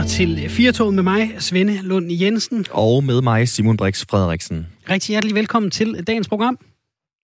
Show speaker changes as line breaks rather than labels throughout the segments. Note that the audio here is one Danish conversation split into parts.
lytter til Firtoget med mig, Svende Lund Jensen.
Og med mig, Simon Brix Frederiksen.
Rigtig hjertelig velkommen til dagens program.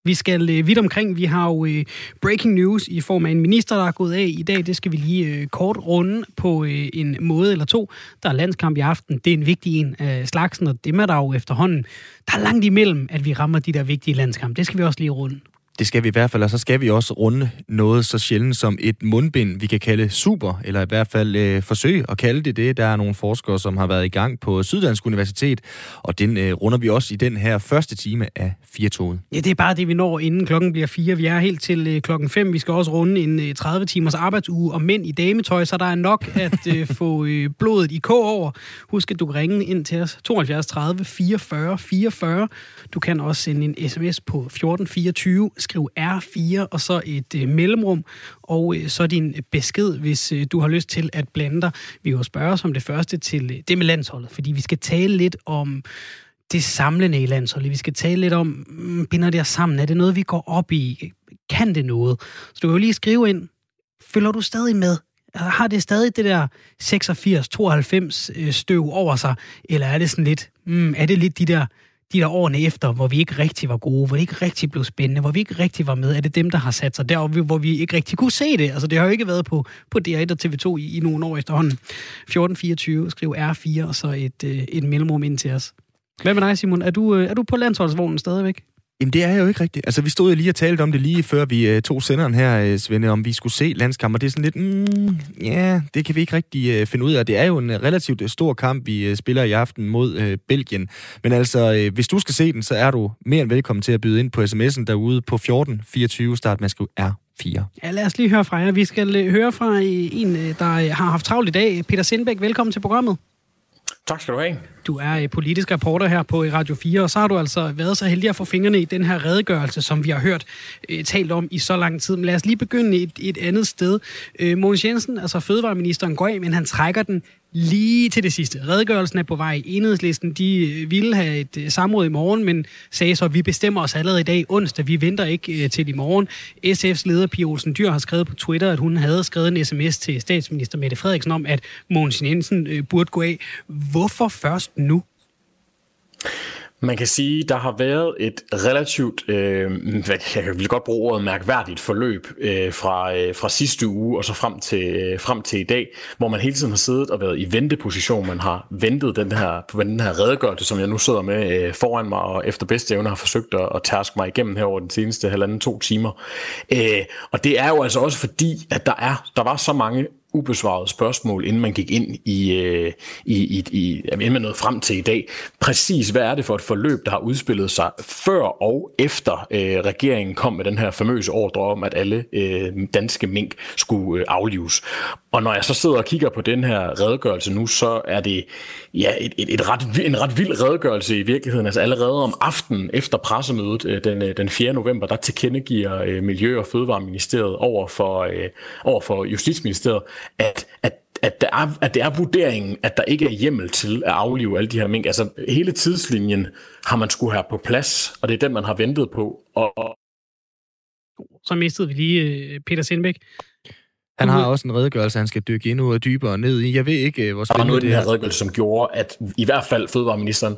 Vi skal øh, vidt omkring. Vi har jo øh, breaking news i form af en minister, der er gået af i dag. Det skal vi lige øh, kort runde på øh, en måde eller to. Der er landskamp i aften. Det er en vigtig en af slagsen, og det er der jo efterhånden. Der er langt imellem, at vi rammer de der vigtige landskamp. Det skal vi også lige runde.
Det skal vi i hvert fald, og så skal vi også runde noget så sjældent som et mundbind, vi kan kalde super, eller i hvert fald øh, forsøg at kalde det det. Der er nogle forskere, som har været i gang på Syddansk Universitet, og den øh, runder vi også i den her første time af Firtoget.
Ja, det er bare det, vi når inden klokken bliver fire. Vi er helt til øh, klokken 5. Vi skal også runde en øh, 30 timers arbejdsuge og mænd i dametøj, så der er nok at øh, få øh, blodet i k over. Husk, at du kan ringe ind til os 72 30 44 44. Du kan også sende en sms på 1424 skriv R4 og så et øh, mellemrum, og øh, så din besked, hvis øh, du har lyst til at blande dig. Vi vil spørge som det første til øh, det med landsholdet, fordi vi skal tale lidt om det samlende i landsholdet. Vi skal tale lidt om, mm, binder det sammen? Er det noget, vi går op i? Kan det noget? Så du kan jo lige skrive ind, følger du stadig med? Har det stadig det der 86-92 øh, støv over sig? Eller er det sådan lidt, mm, er det lidt de der de der årene efter, hvor vi ikke rigtig var gode, hvor det ikke rigtig blev spændende, hvor vi ikke rigtig var med, er det dem, der har sat sig deroppe, hvor vi ikke rigtig kunne se det. Altså, det har jo ikke været på, på DR1 og TV2 i, i nogle år efterhånden. 1424, skriv R4, og så et, øh, et mellemrum ind til os. Hvad med dig, Simon? Er du, øh, er du på landsholdsvognen stadigvæk?
Jamen, det er jo ikke rigtigt. Altså, vi stod jo lige og talte om det lige før vi uh, tog senderen her, uh, Svende, om vi skulle se landskamp, og det er sådan lidt, mm, ja, yeah, det kan vi ikke rigtig uh, finde ud af. Det er jo en uh, relativt uh, stor kamp, vi uh, spiller i aften mod uh, Belgien. Men altså, uh, hvis du skal se den, så er du mere end velkommen til at byde ind på sms'en derude på 1424, start med at skrive R4.
Ja, lad os lige høre fra jer. Vi skal uh, høre fra en, der har haft travlt i dag. Peter Sindbæk, velkommen til programmet.
Tak skal du have.
Du er politisk reporter her på Radio 4, og så har du altså været så heldig at få fingrene i den her redegørelse, som vi har hørt øh, talt om i så lang tid. Men lad os lige begynde et, et andet sted. Øh, Mogens Jensen, altså fødevareministeren, går af, men han trækker den lige til det sidste. Redegørelsen er på vej. Enhedslisten de øh, ville have et øh, samråd i morgen, men sagde så, at vi bestemmer os allerede i dag onsdag. Vi venter ikke øh, til i morgen. SF's leder Pia Olsen Dyr har skrevet på Twitter, at hun havde skrevet en sms til statsminister Mette Frederiksen om, at Mogens Jensen burde gå af. Hvorfor først nu?
Man kan sige, der har været et relativt, øh, jeg vil godt bruge ordet mærkværdigt forløb øh, fra, øh, fra sidste uge og så frem til, øh, frem til i dag, hvor man hele tiden har siddet og været i venteposition. Man har ventet den her, på den her redegørelse, som jeg nu sidder med øh, foran mig, og efter bedste evne har forsøgt at, at tærske mig igennem her over den seneste halvanden to timer. Øh, og det er jo altså også fordi, at der, er, der var så mange ubesvarede spørgsmål, inden man gik ind i, øh, i, i, i inden man nåede frem til i dag. Præcis hvad er det for et forløb, der har udspillet sig før og efter øh, regeringen kom med den her famøse ordre om, at alle øh, danske mink skulle øh, aflives. Og når jeg så sidder og kigger på den her redegørelse nu, så er det ja, et, et, et ret, en ret vild redegørelse i virkeligheden. Altså allerede om aftenen efter pressemødet øh, den, øh, den 4. november, der tilkendegiver øh, Miljø- og Fødevareministeriet over for, øh, over for Justitsministeriet, at, at at, der er, at det er vurderingen, at der ikke er hjemmel til at aflive alle de her mink. Altså hele tidslinjen har man skulle have på plads, og det er den, man har ventet på. Og...
Så mistede vi lige Peter Sindbæk.
Han har også en redegørelse, han skal dykke endnu og dybere ned i. Jeg ved ikke, øh, hvor spændende
det er.
Der
den her redegørelse, som gjorde, at i hvert fald fødevareministeren...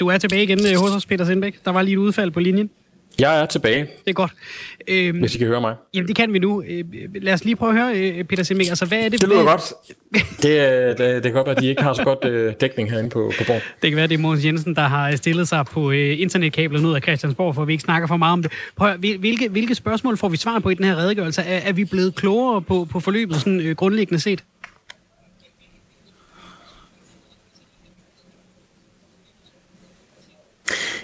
Du er tilbage igen øh, hos os, Peter Sindbæk. Der var lige et udfald på linjen.
Jeg er tilbage. Det
er godt.
Øhm, Hvis I kan høre mig.
Jamen, det kan vi nu. Øh, lad os lige prøve at høre, øh, Peter Semming. Altså, hvad er det?
Det lyder godt. Det, det, det kan godt være, at de ikke har så godt øh, dækning herinde på, på Borg.
Det kan være, det er Mogens Jensen, der har stillet sig på øh, internetkablet ud af Christiansborg, for vi ikke snakker for meget om det. Prøv at, hvilke, hvilke spørgsmål får vi svar på i den her redegørelse? Er, er vi blevet klogere på, på forløbet sådan øh, grundlæggende set?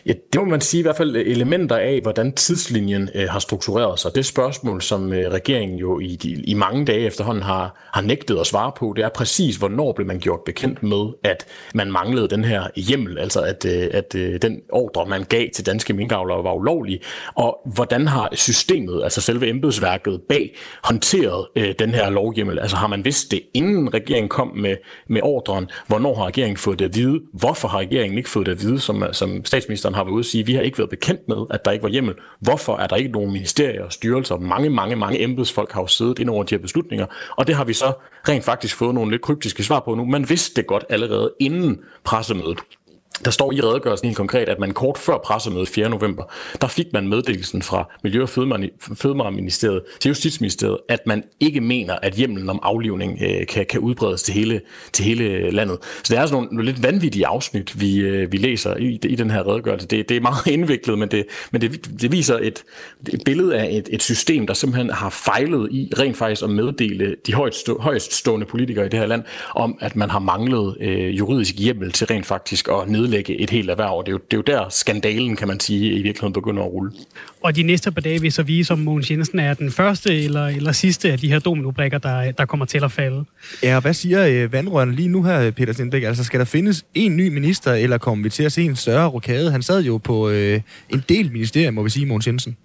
Ja, det må man sige i hvert fald øh, elementer af, hvordan tidslinjen øh, har struktureret sig. Det spørgsmål, som øh, regeringen jo i, de, i mange dage efterhånden har, har nægtet at svare på, det er præcis, hvornår blev man gjort bekendt med, at man manglede den her hjemmel, altså at, øh, at øh, den ordre, man gav til danske minkavlere, var ulovlig, og hvordan har systemet, altså selve embedsværket bag, håndteret øh, den her lovhjemmel? Altså har man vidst det, inden regeringen kom med, med ordren? Hvornår har regeringen fået det at vide? Hvorfor har regeringen ikke fået det at vide, som, som statsminister har været ude og sige, vi har ikke været bekendt med, at der ikke var hjemmel. Hvorfor er der ikke nogen ministerier og styrelser? Mange, mange, mange embedsfolk har jo siddet ind over de her beslutninger, og det har vi så rent faktisk fået nogle lidt kryptiske svar på nu. Man vidste det godt allerede inden pressemødet. Der står i redegørelsen helt konkret, at man kort før pressemødet 4. november, der fik man meddelelsen fra Miljø- og Fødevareministeriet til Justitsministeriet, at man ikke mener, at hjemmelen om aflivning øh, kan, kan udbredes til hele, til hele landet. Så det er altså nogle, nogle lidt vanvittige afsnit, vi, øh, vi læser i, i den her redegørelse. Det, det er meget indviklet, men det, men det, det viser et, et billede af et, et system, der simpelthen har fejlet i rent faktisk at meddele de højst, stå, højst stående politikere i det her land, om at man har manglet øh, juridisk hjemmel til rent faktisk at nedlægge nedlægge et helt erhverv. Det er, jo, det er jo der skandalen, kan man sige, i virkeligheden begynder at rulle.
Og de næste par dage vil så vise, om Mogens Jensen er den første eller, eller sidste af de her dominobrikker, der, der kommer til at falde.
Ja, og hvad siger øh, vandrørene lige nu her, Peter Sindbæk? Altså, skal der findes en ny minister, eller kommer vi til at se en større rokade? Han sad jo på øh, en del ministerier, må vi sige, Mogens Jensen.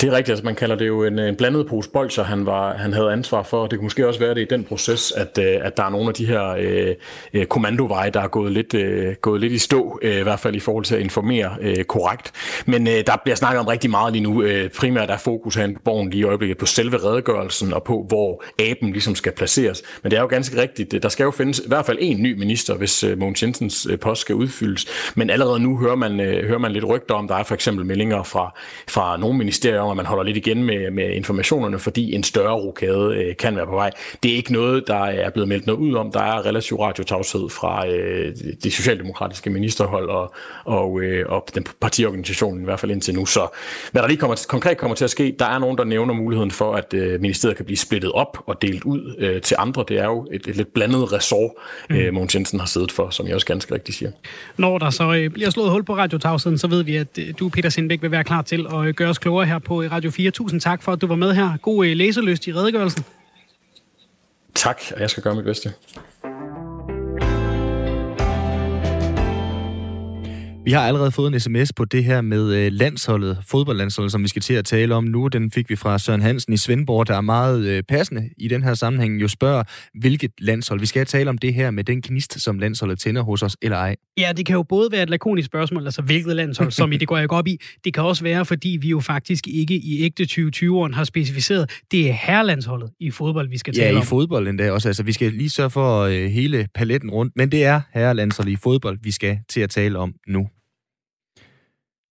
Det er rigtigt, altså man kalder det jo en, en blandet pose bolcher, han, var, han havde ansvar for. Det kunne måske også være det i den proces, at, øh, at der er nogle af de her øh, øh, kommandoveje, der er gået lidt, øh, gået lidt i stå, øh, i hvert fald i forhold til at informere øh, korrekt. Men øh, der bliver snakket om rigtig meget lige nu. Øh, primært er fokus her på borgen lige i øjeblikket på selve redegørelsen og på, hvor aben ligesom skal placeres. Men det er jo ganske rigtigt. Øh, der skal jo findes i hvert fald en ny minister, hvis øh, Mogens Jensens øh, post skal udfyldes. Men allerede nu hører man, øh, hører man lidt rygter om, der er for eksempel meldinger fra, fra nogle ministerier, ministeriet om, at man holder lidt igen med, med informationerne, fordi en større rokade øh, kan være på vej. Det er ikke noget, der er blevet meldt noget ud om. Der er relativt radiotavshed fra øh, det socialdemokratiske ministerhold og, og, øh, og den partiorganisationen i hvert fald indtil nu. Så hvad der lige kommer, konkret kommer til at ske, der er nogen, der nævner muligheden for, at øh, ministeriet kan blive splittet op og delt ud øh, til andre. Det er jo et, et lidt blandet ressort, mm. øh, Mogens Jensen har siddet for, som jeg også ganske rigtigt siger.
Når der så øh, bliver slået hul på radiotavsheden, så ved vi, at øh, du, Peter Sindbæk, vil være klar til at øh, gøre os klogere her på Radio 4. Tusind tak for, at du var med her. God øh, læseløst i redegørelsen.
Tak, og jeg skal gøre mit bedste.
Vi har allerede fået en sms på det her med øh, landsholdet, fodboldlandsholdet, som vi skal til at tale om nu. Den fik vi fra Søren Hansen i Svendborg, der er meget øh, passende i den her sammenhæng. Jo spørger, hvilket landshold. Vi skal tale om det her med den knist, som landsholdet tænder hos os, eller ej.
Ja, det kan jo både være et lakonisk spørgsmål, altså hvilket landshold, som i det går jeg op i. Det kan også være, fordi vi jo faktisk ikke i ægte 2020-åren har specificeret, det er herrelandsholdet i fodbold, vi skal tale
om.
Ja,
i fodbold endda også. Altså, vi skal lige sørge for øh, hele paletten rundt, men det er herrelandsholdet i fodbold, vi skal til at tale om nu.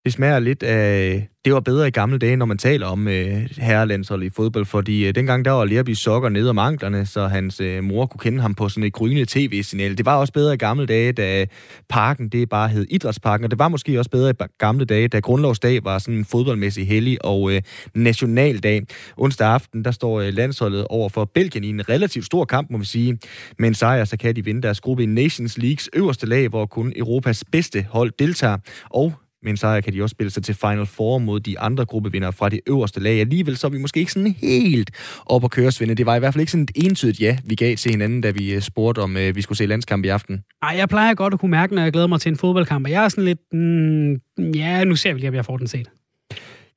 Det smager lidt af det var bedre i gamle dage, når man taler om øh, herrelandshold i fodbold, fordi øh, dengang der var Lerby sokker nede om anklerne, så hans øh, mor kunne kende ham på sådan et grønne tv-signal. Det var også bedre i gamle dage, da parken det bare hed Idrætsparken, og det var måske også bedre i gamle dage, da Grundlovsdag var sådan en fodboldmæssig hellig og øh, nationaldag. Onsdag aften, der står øh, landsholdet over for Belgien i en relativt stor kamp, må vi sige. Men sejr, så kan de vinde deres gruppe i Nations Leagues øverste lag, hvor kun Europas bedste hold deltager, og med en sejr kan de også spille sig til Final Four mod de andre gruppevinder fra det øverste lag. Alligevel så er vi måske ikke sådan helt op at køre, Svende. Det var i hvert fald ikke sådan et entydigt ja, vi gav til hinanden, da vi øh, spurgte, om øh, vi skulle se landskamp i aften.
Ej, jeg plejer godt at kunne mærke, når jeg glæder mig til en fodboldkamp, og jeg er sådan lidt, mm, ja, nu ser vi lige, om jeg får den set.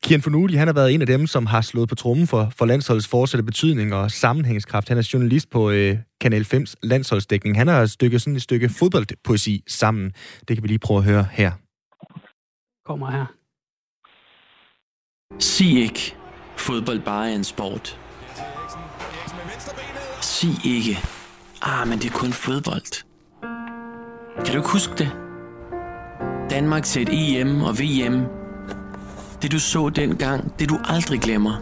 Kian Fornuli, han har været en af dem, som har slået på trummen for, for landsholdets fortsatte betydning og sammenhængskraft. Han er journalist på øh, Kanal 5's landsholdsdækning. Han har stykket sådan et stykke fodboldpoesi sammen. Det kan vi lige prøve at høre her
kommer her.
Sig ikke, fodbold bare er en sport. Sig ikke, ah, men det er kun fodbold. Kan du ikke huske det? Danmark til et EM og VM. Det du så dengang, det du aldrig glemmer.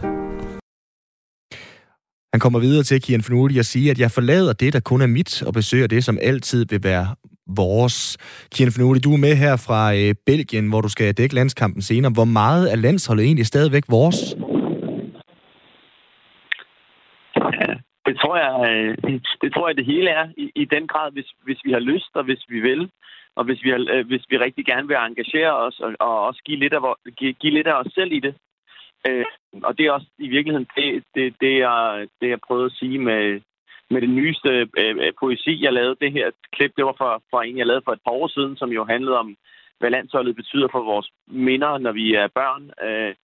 Han kommer videre til Kian Fnudi og siger, at jeg forlader det, der kun er mit, og besøger det, som altid vil være vores. Kian Fnudi, du er med her fra øh, Belgien, hvor du skal dække landskampen senere. Hvor meget er landsholdet egentlig stadigvæk vores?
Ja, det tror jeg, øh, det tror jeg det hele er i, i den grad, hvis, hvis vi har lyst og hvis vi vil. Og hvis vi, har, øh, hvis vi rigtig gerne vil engagere os og, og også give lidt, af, give, give lidt af os selv i det. Øh, og det er også i virkeligheden det, det, det, jeg, det jeg prøvede at sige med, med det nyeste øh, øh, poesi, jeg lavede. Det her klip, det var fra, fra en, jeg lavede for et par år siden, som jo handlede om, hvad landsholdet betyder for vores minder, når vi er børn. Øh,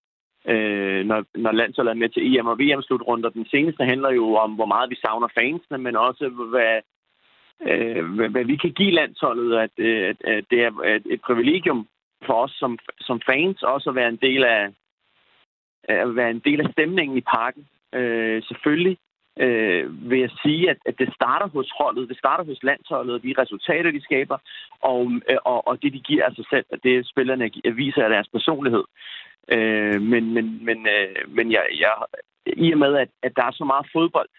øh, når, når landsholdet er med til EM og VM-slutrunder. Den seneste handler jo om, hvor meget vi savner fansene, men også, hvad, øh, hvad, hvad vi kan give landsholdet, at, øh, at, at det er et privilegium for os som, som fans også at være en del af, at være en del af stemningen i parken. Øh, selvfølgelig øh, vil jeg sige, at, at det starter hos holdet, det starter hos landsholdet, de resultater, de skaber, og, øh, og, og det, de giver af sig selv, at det spillerne viser af deres personlighed. Øh, men men, men, øh, men jeg, jeg, i og med, at, at der er så meget fodbold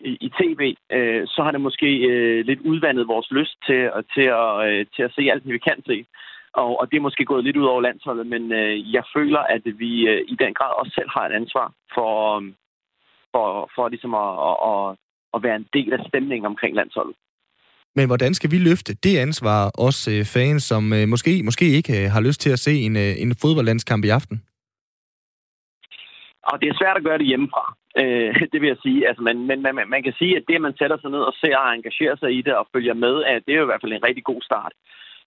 i, i tv, øh, så har det måske øh, lidt udvandet vores lyst til, til, at, øh, til at se alt vi kan se. Og, og det er måske gået lidt ud over landsholdet, men øh, jeg føler, at vi øh, i den grad også selv har et ansvar for, øh, for, for ligesom at, at, at, være en del af stemningen omkring landsholdet.
Men hvordan skal vi løfte det ansvar, os øh, fans, som øh, måske, måske ikke øh, har lyst til at se en, øh, en fodboldlandskamp i aften?
Og det er svært at gøre det hjemmefra, øh, det vil jeg sige. Altså, man, men man, man kan sige, at det, at man sætter sig ned og ser og engagerer sig i det og følger med, at det er jo i hvert fald en rigtig god start.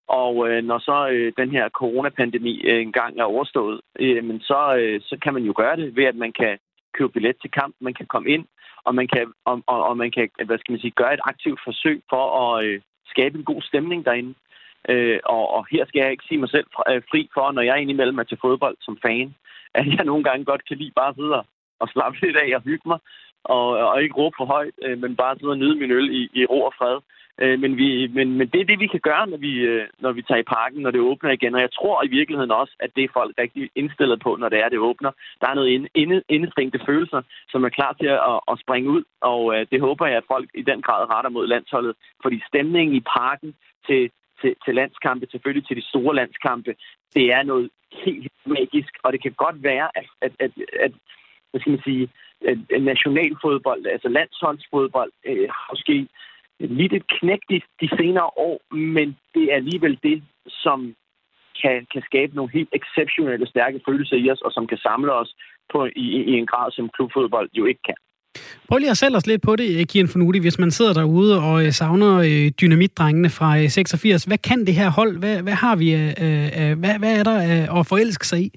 Og øh, når så øh, den her coronapandemi øh, engang er overstået, øh, men så, øh, så kan man jo gøre det ved, at man kan købe billet til kamp, man kan komme ind, og man kan, og, og, og man kan hvad skal man sige, gøre et aktivt forsøg for at øh, skabe en god stemning derinde. Øh, og, og her skal jeg ikke sige mig selv øh, fri for, når jeg indimellem er til fodbold som fan, at jeg nogle gange godt kan lide bare at sidde og slappe lidt af og hygge mig, og, og ikke råbe for højt, øh, men bare sidde og nyde min øl i, i ro og fred. Øh, men, vi, men, men det er det, vi kan gøre, når vi, øh, når vi tager i parken, når det åbner igen. Og jeg tror i virkeligheden også, at det er folk rigtig indstillet på, når det er, det åbner. Der er noget inde, inde, indestængte følelser, som er klar til at, at springe ud. Og øh, det håber jeg, at folk i den grad retter mod landsholdet. Fordi stemningen i parken til, til, til landskampe, selvfølgelig til de store landskampe, det er noget helt magisk. Og det kan godt være, at, at, at, at hvad skal man sige, at nationalfodbold, altså landsholdsfodbold, øh, måske lidt et knæk de, de senere år, men det er alligevel det, som kan, kan skabe nogle helt exceptionelle stærke følelser i os, og som kan samle os på, i, i en grad, som klubfodbold jo ikke kan.
Prøv lige at sælge os lidt på det, Kian Fornuti, hvis man sidder derude og øh, savner øh, dynamitdrengene fra øh, 86. Hvad kan det her hold? Hvad, hvad har vi? Hvad, hvad er der at forelske sig i?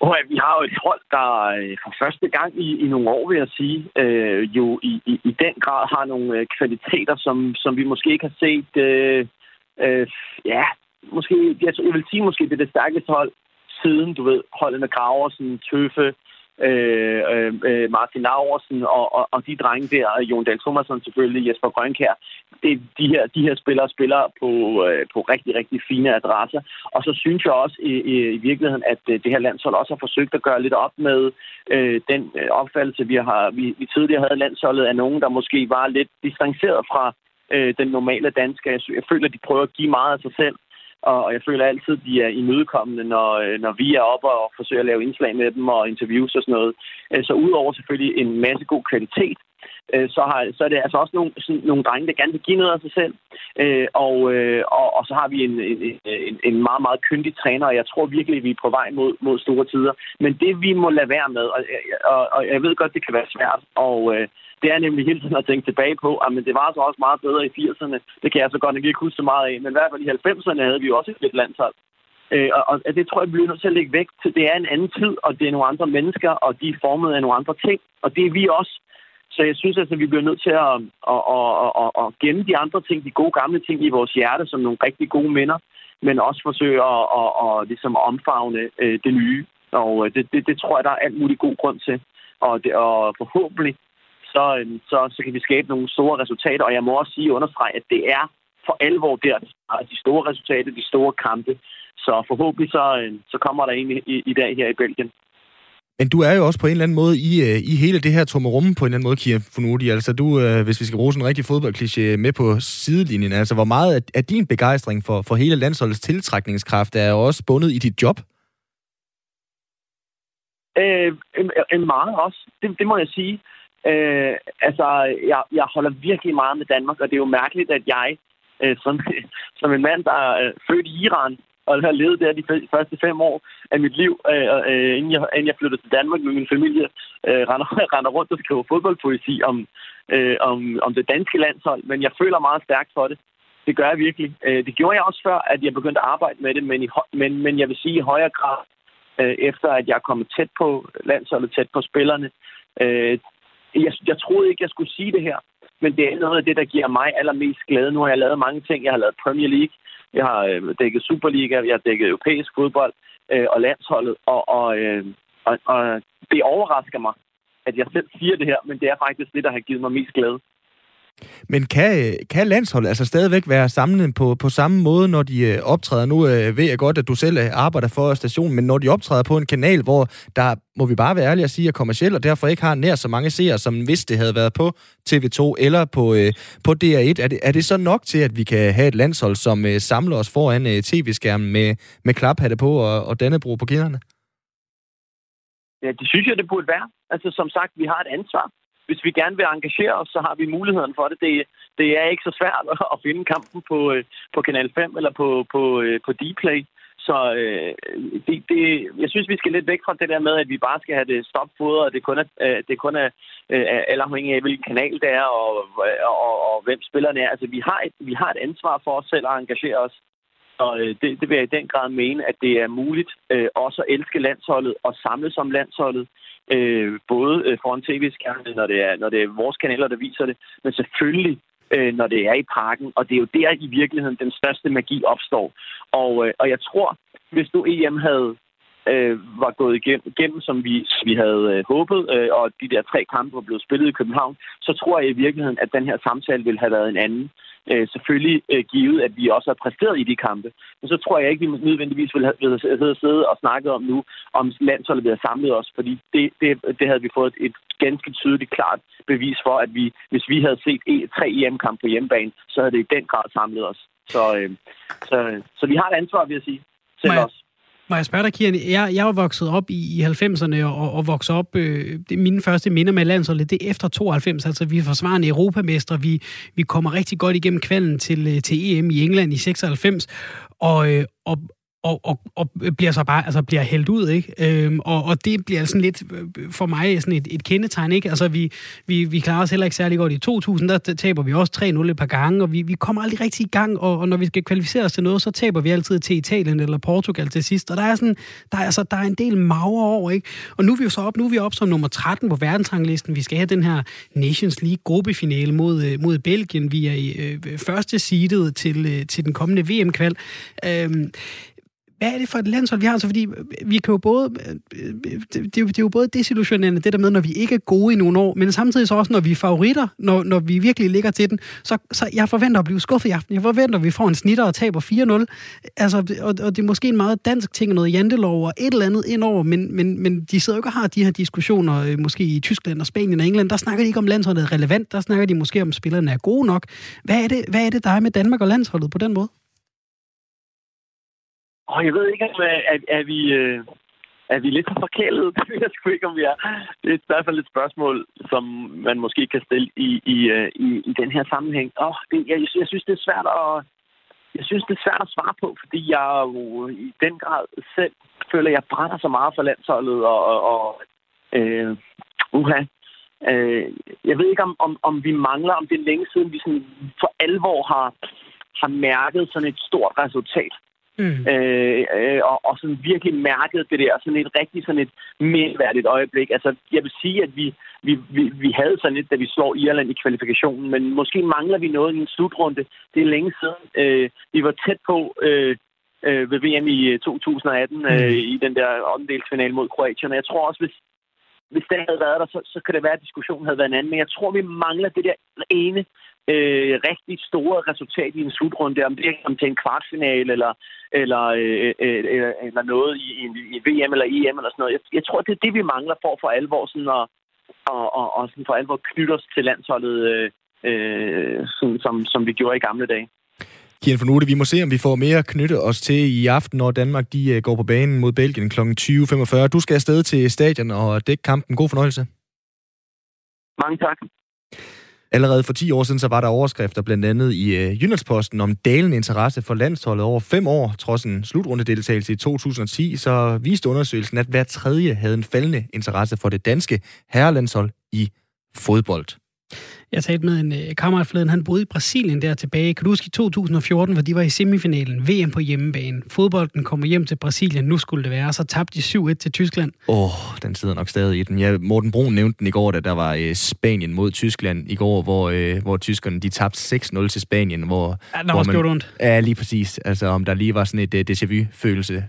Og vi har jo et hold, der øh, for første gang i, i nogle år, vil jeg sige, øh, jo i, i, i den grad har nogle øh, kvaliteter, som, som vi måske ikke har set. Øh, øh, ja, måske, jeg, jeg vil sige måske, det er det stærkeste hold siden, du ved, holdet med Graversen, Tøffe, Øh, øh, øh, Martin Laursen og, og, og de drenge der, Jon Dahl Thomasson selvfølgelig, Jesper Grønkær, det, de, her, de her spillere spiller på, øh, på rigtig, rigtig fine adresser. Og så synes jeg også i, i, i virkeligheden, at øh, det her landshold også har forsøgt at gøre lidt op med øh, den øh, opfattelse, vi har vi, vi tidligere havde landsholdet af nogen, der måske var lidt distanceret fra øh, den normale danske. Jeg, jeg føler, at de prøver at give meget af sig selv og jeg føler altid, at de er imødekommende, når, øh, når vi er oppe og forsøger at lave indslag med dem og interviews og sådan noget. Øh, så udover selvfølgelig en masse god kvalitet, øh, så, har, så er det altså også nogle, sådan, nogle drenge, der gerne vil give noget af sig selv. Øh, og, øh, og, og så har vi en, en, en, en meget, meget kyndig træner, og jeg tror virkelig, at vi er på vej mod, mod store tider. Men det, vi må lade være med, og, og, og jeg ved godt, det kan være svært, og øh, det er nemlig hele tiden at tænke tilbage på, at men det var så også meget bedre i 80'erne. Det kan jeg så godt nok ikke huske så meget af. Men i hvert fald i 90'erne havde vi jo også et landshold. Øh, og, og det tror jeg, vi bliver nødt til at lægge væk til. Det er en anden tid, og det er nogle andre mennesker, og de er formet af nogle andre ting. Og det er vi også. Så jeg synes altså, at vi bliver nødt til at, at, at, at, at gemme de andre ting, de gode gamle ting i vores hjerte, som nogle rigtig gode minder, men også forsøge at, at, at, ligesom omfavne øh, det nye. Og øh, det, det, det tror jeg, der er alt muligt god grund til. Og, det, og forhåbentlig så, øh, så, så kan vi skabe nogle store resultater. Og jeg må også sige understrege, at det er for alvor der, de store resultater, de store kampe. Så forhåbentlig så, øh, så kommer der en i, i dag her i Belgien.
Men du er jo også på en eller anden måde i, øh, i hele det her rum på en eller anden måde, Kia Funudi. Altså du, øh, hvis vi skal bruge sådan en rigtig fodboldkliché med på sidelinjen, altså hvor meget af din begejstring for, for hele landsholdets tiltrækningskraft er også bundet i dit job?
Øh, en meget også, det, det må jeg sige. Øh, altså, jeg, jeg holder virkelig meget med Danmark, og det er jo mærkeligt, at jeg, øh, som, som en mand, der er øh, født i Iran, og har levet der de første fem år af mit liv, øh, øh, inden, jeg, inden jeg flyttede til Danmark med min familie, øh, render, render rundt og skriver fodboldpoesi om, øh, om, om det danske landshold, men jeg føler meget stærkt for det. Det gør jeg virkelig. Øh, det gjorde jeg også før, at jeg begyndte at arbejde med det, men, i, men, men jeg vil sige i højere grad, øh, efter at jeg er kommet tæt på landsholdet, tæt på spillerne. Øh, jeg, jeg troede ikke, jeg skulle sige det her, men det er noget af det, der giver mig allermest glæde. Nu har jeg lavet mange ting. Jeg har lavet Premier League, jeg har øh, dækket Superliga, jeg har dækket europæisk fodbold øh, og landsholdet, og, og, øh, og, og det overrasker mig, at jeg selv siger det her, men det er faktisk det, der har givet mig mest glæde.
Men kan, kan landsholdet altså stadigvæk være samlet på, på samme måde, når de øh, optræder? Nu øh, ved jeg godt, at du selv øh, arbejder for stationen, men når de optræder på en kanal, hvor der, må vi bare være ærlige at sige, er kommersiel, og derfor ikke har nær så mange seere, som hvis det havde været på TV2 eller på, øh, på DR1, er det, er det så nok til, at vi kan have et landshold, som øh, samler os foran øh, tv-skærmen med, med klaphatte på og, og Dannebro på kinderne?
Ja, det synes jeg, det burde være. Altså, som sagt, vi har et ansvar hvis vi gerne vil engagere os, så har vi muligheden for det. Det, det er ikke så svært at finde kampen på, øh, på Kanal 5 eller på, på, øh, på Dplay. Så øh, det, det, jeg synes, vi skal lidt væk fra det der med, at vi bare skal have det stopfodret, og det kun er, øh, det kun er øh, alle afhængig af, hvilken kanal det er, og, og, og, og hvem spillerne er. Altså, vi har, et, vi har et ansvar for os selv at engagere os. Og øh, det, det vil jeg i den grad mene, at det er muligt øh, også at elske landsholdet og samles om landsholdet øh, både øh, foran tv-skærmen, når det, er, når det er vores kanaler, der viser det, men selvfølgelig øh, når det er i parken. Og det er jo der i virkeligheden, den største magi opstår. Og, øh, og jeg tror, hvis du EM havde øh, var gået igennem, igennem som vi, vi havde øh, håbet, øh, og de der tre kampe var blevet spillet i København, så tror jeg i virkeligheden, at den her samtale ville have været en anden. Øh, selvfølgelig øh, givet, at vi også har præsteret i de kampe. Men så tror jeg ikke, vi nødvendigvis ville have, have siddet og snakket om nu, om landsholdet ville have samlet os, fordi det, det, det havde vi fået et, et ganske tydeligt, klart bevis for, at vi, hvis vi havde set e, tre EM-kampe på hjemmebane, så havde det i den grad samlet os. Så, øh, så, så vi har et ansvar, vil jeg sige, selv os.
Må jeg spørge dig, Kian? Jeg, jeg var vokset op i, i 90'erne og, og vokset op... Øh, det, mine første minder med landsholdet, det er efter 92. Altså, vi er forsvarende europamester. Vi, vi kommer rigtig godt igennem kvalden til, øh, til EM i England i 96. Og, øh, og, og, og, og bliver så bare altså bliver hældt ud, ikke? Øhm, og, og det bliver sådan lidt øh, for mig sådan et, et kendetegn, ikke? Altså vi, vi, vi klarer os heller ikke særlig godt i 2000, der taber vi også 3-0 et par gange, og vi, vi kommer aldrig rigtig i gang, og, og når vi skal kvalificere os til noget, så taber vi altid til Italien eller Portugal til sidst, og der er sådan, der er, altså, der er en del maver over, ikke? Og nu er vi jo så op, nu er vi op som nummer 13 på verdensranglisten, vi skal have den her Nations League gruppefinale mod, øh, mod Belgien, vi er i øh, første seedet til, øh, til den kommende VM-kval. Øhm, hvad er det for et landshold, vi har? Altså, fordi øh, vi kan jo både, øh, øh, det, det, er jo, det er jo både desillusionerende, det der med, når vi ikke er gode i nogle år, men samtidig så også, når vi er favoritter, når, når vi virkelig ligger til den, så, så jeg forventer at blive skuffet i aften. Jeg forventer, at vi får en snitter og taber 4-0. Altså, og, og det er måske en meget dansk ting, noget jantelov og et eller andet indover, men, men, men de sidder jo ikke og har de her diskussioner, måske i Tyskland og Spanien og England, der snakker de ikke om landsholdet er relevant, der snakker de måske om, spillerne er gode nok. Hvad er det, hvad er det der er med Danmark og landsholdet på den måde?
Og jeg ved ikke, om er, er, er vi... Øh, er vi lidt for forkælet? Det ved jeg sgu ikke, om vi er. Det er i hvert fald et spørgsmål, som man måske kan stille i, i, øh, i, i den her sammenhæng. Oh, det, jeg, jeg synes, det er svært at, jeg synes, det er svært at svare på, fordi jeg jo i den grad selv føler, at jeg brænder så meget for landsholdet, og, og, og øh, uha. Øh, jeg ved ikke, om, om, om vi mangler, om det er længe siden, vi sådan for alvor har, har mærket sådan et stort resultat. Mm. Øh, øh, og, og sådan virkelig mærket det der, sådan et rigtig sådan et mindværdigt øjeblik. Altså, jeg vil sige, at vi, vi, vi, vi havde sådan et, da vi slår Irland i kvalifikationen, men måske mangler vi noget i en slutrunde. Det er længe siden. Øh, vi var tæt på øh, øh, ved VM i 2018 øh, mm. i den der åndedelsfinale mod Kroatien, og jeg tror også, hvis, hvis det havde været der, så, så kan det være, at diskussionen havde været en anden. Men jeg tror, vi mangler det der ene øh, rigtig store resultat i en slutrunde, om det er til en kvartfinale eller, eller, øh, øh, øh, eller noget i, i, i VM eller EM eller sådan noget. Jeg, jeg tror, det er det, vi mangler for for alvor sådan at, og, og, og sådan for alvor knytte os til landsholdet, øh, øh, som, som, som vi gjorde i gamle dage.
Kian for Nude, vi må se, om vi får mere knytte os til i aften, når Danmark de øh, går på banen mod Belgien kl. 20.45. Du skal afsted til stadion og dække kampen. God fornøjelse.
Mange tak.
Allerede for 10 år siden, så var der overskrifter blandt andet i øh, Jyllandsposten om dalen interesse for landsholdet over fem år. Trods en slutrundedeltagelse i 2010, så viste undersøgelsen, at hver tredje havde en faldende interesse for det danske herrelandshold i fodbold.
Jeg talte med en øh, kammerat forleden, han boede i Brasilien der tilbage. Kan du huske i 2014, hvor de var i semifinalen, VM på hjemmebane. Fodbolden kommer hjem til Brasilien, nu skulle det være, så tabte de 7-1 til Tyskland.
Åh, oh, den sidder nok stadig i den. Ja, Morten Brun nævnte den i går, da der var øh, Spanien mod Tyskland i går, hvor, øh, hvor tyskerne de tabte 6-0 til Spanien. Hvor,
Ja, den har også
man,
ondt.
Ja, lige præcis. Altså, om der lige var sådan et øh, déjà vu-følelse.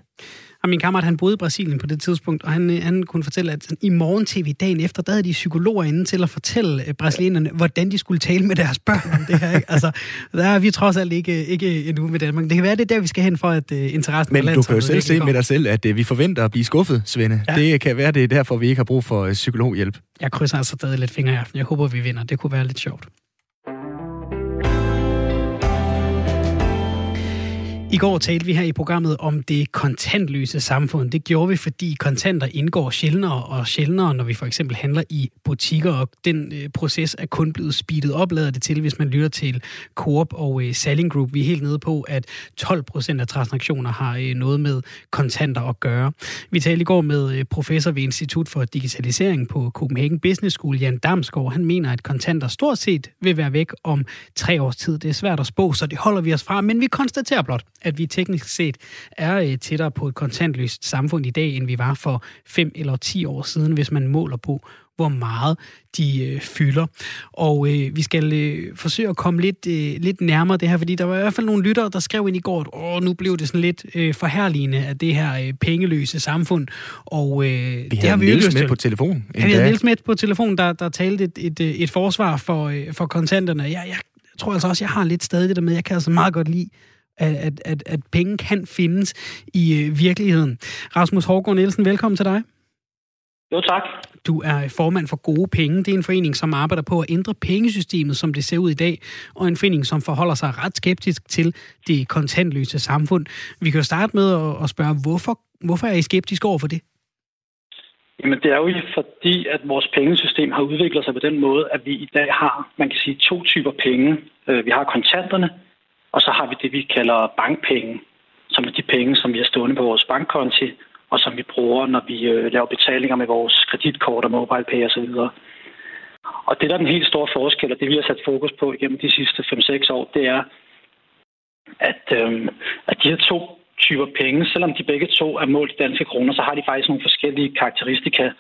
Og min kammerat, han boede i Brasilien på det tidspunkt, og han, øh, han kunne fortælle, at i morgen tv dagen efter, der havde de psykologer inde til at fortælle øh, brasilianerne, hvordan de skulle tale med deres børn om det her. Ikke? Altså, der er vi trods alt ikke, ikke endnu med Danmark. Det kan være, det er der, vi skal hen for, at uh, interessen
Men du kan jo selv se med dig selv, at øh, vi forventer at blive skuffet, Svende.
Ja.
Det kan være, det er derfor, vi ikke har brug for øh, psykologhjælp.
Jeg krydser altså stadig lidt fingre i aften. Jeg håber, vi vinder. Det kunne være lidt sjovt. I går talte vi her i programmet om det kontantløse samfund. Det gjorde vi, fordi kontanter indgår sjældnere og sjældnere, når vi for eksempel handler i butikker, og den øh, proces er kun blevet speedet op, lader det til, hvis man lytter til Coop og øh, Selling Group. Vi er helt nede på, at 12 procent af transaktioner har øh, noget med kontanter at gøre. Vi talte i går med øh, professor ved Institut for Digitalisering på Copenhagen Business School, Jan Damsgaard. Han mener, at kontanter stort set vil være væk om tre års tid. Det er svært at spå, så det holder vi os fra, men vi konstaterer blot, at vi teknisk set er øh, tættere på et kontantløst samfund i dag, end vi var for 5 eller 10 år siden, hvis man måler på, hvor meget de øh, fylder. Og øh, vi skal øh, forsøge at komme lidt, øh, lidt nærmere det her, fordi der var i hvert fald nogle lyttere, der skrev ind i går, at Åh, nu blev det sådan lidt øh, forherligende af det her øh, pengeløse samfund. Og øh,
Vi
det
har
vi
Niels med på telefon.
Ja, vi havde Niels med på telefon, der, der talte et, et, øh, et forsvar for, øh, for kontanterne. Jeg, jeg tror altså også, jeg har lidt stadig det der med, jeg kan altså meget godt lide, at, at, at, at penge kan findes i øh, virkeligheden. Rasmus Hårgaard Nielsen, velkommen til dig.
Jo, tak.
Du er formand for Gode Penge. Det er en forening, som arbejder på at ændre pengesystemet, som det ser ud i dag, og en forening, som forholder sig ret skeptisk til det kontantløse samfund. Vi kan jo starte med at, at spørge, hvorfor, hvorfor er I skeptisk over for det?
Jamen, det er jo fordi, at vores pengesystem har udviklet sig på den måde, at vi i dag har, man kan sige, to typer penge. Øh, Vi har kontanterne, og så har vi det, vi kalder bankpenge, som er de penge, som vi har stående på vores bankkonti, og som vi bruger, når vi øh, laver betalinger med vores kreditkort og MobilePay osv. Og det, der er den helt store forskel, og det vi har sat fokus på gennem de sidste 5-6 år, det er, at, øh, at de her to typer penge, selvom de begge to er målt i danske kroner, så har de faktisk nogle forskellige karakteristika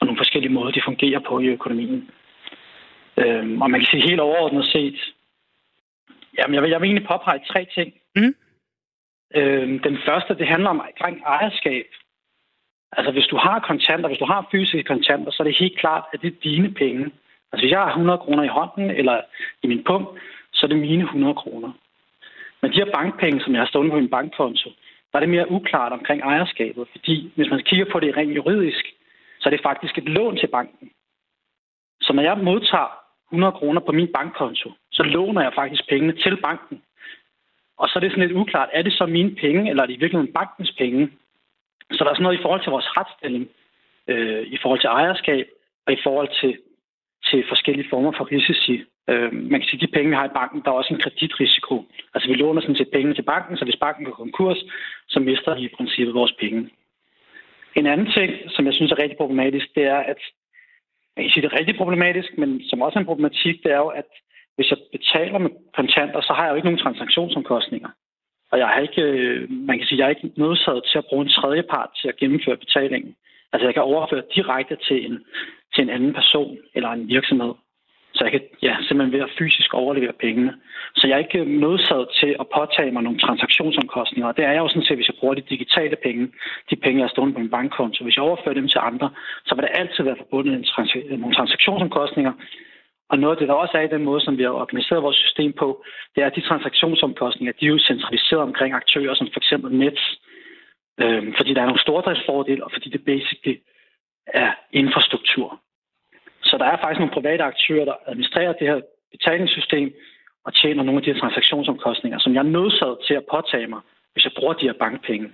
og nogle forskellige måder, de fungerer på i økonomien. Øh, og man kan sige helt overordnet set, jamen jeg vil, jeg vil egentlig påpege tre ting.
Mhm.
Øh, den første, det handler om omkring ejerskab. Altså hvis du har kontanter, hvis du har fysiske kontanter, så er det helt klart, at det er dine penge. Altså hvis jeg har 100 kroner i hånden eller i min pung, så er det mine 100 kroner. Men de her bankpenge, som jeg har stående på min bankkonto, der er det mere uklart omkring ejerskabet. Fordi hvis man kigger på det rent juridisk, så er det faktisk et lån til banken. Så når jeg modtager 100 kroner på min bankkonto, så låner jeg faktisk pengene til banken. Og så er det sådan lidt uklart, er det så mine penge, eller er det i virkeligheden bankens penge? Så der er sådan noget i forhold til vores retsstilling, øh, i forhold til ejerskab, og i forhold til, til forskellige former for risici. Øh, man kan sige, at de penge, vi har i banken, der er også en kreditrisiko. Altså vi låner sådan set pengene til banken, så hvis banken går konkurs, så mister vi i princippet vores penge. En anden ting, som jeg synes er rigtig problematisk, det er, at jeg kan sige, det er rigtig problematisk, men som også er en problematik, det er jo, at hvis jeg betaler med kontanter, så har jeg jo ikke nogen transaktionsomkostninger. Og jeg har ikke, øh, man kan sige, jeg er ikke nødsaget til at bruge en tredje part til at gennemføre betalingen. Altså jeg kan overføre direkte til en, til en anden person eller en virksomhed. Så jeg kan ja, simpelthen ved at fysisk overlevere pengene. Så jeg er ikke nødsaget til at påtage mig nogle transaktionsomkostninger. Og det er jeg jo sådan set, hvis jeg bruger de digitale penge, de penge, jeg har stående på min bankkonto. Hvis jeg overfører dem til andre, så vil der altid være forbundet en trans- nogle transaktionsomkostninger. Og noget af det, der også er i den måde, som vi har organiseret vores system på, det er, at de transaktionsomkostninger, de er jo centraliseret omkring aktører, som for eksempel Nets, øhm, fordi der er nogle stordriftsfordele, og fordi det basically er infrastruktur. Så der er faktisk nogle private aktører, der administrerer det her betalingssystem og tjener nogle af de her transaktionsomkostninger, som jeg er nødsaget til at påtage mig, hvis jeg bruger de her bankpenge.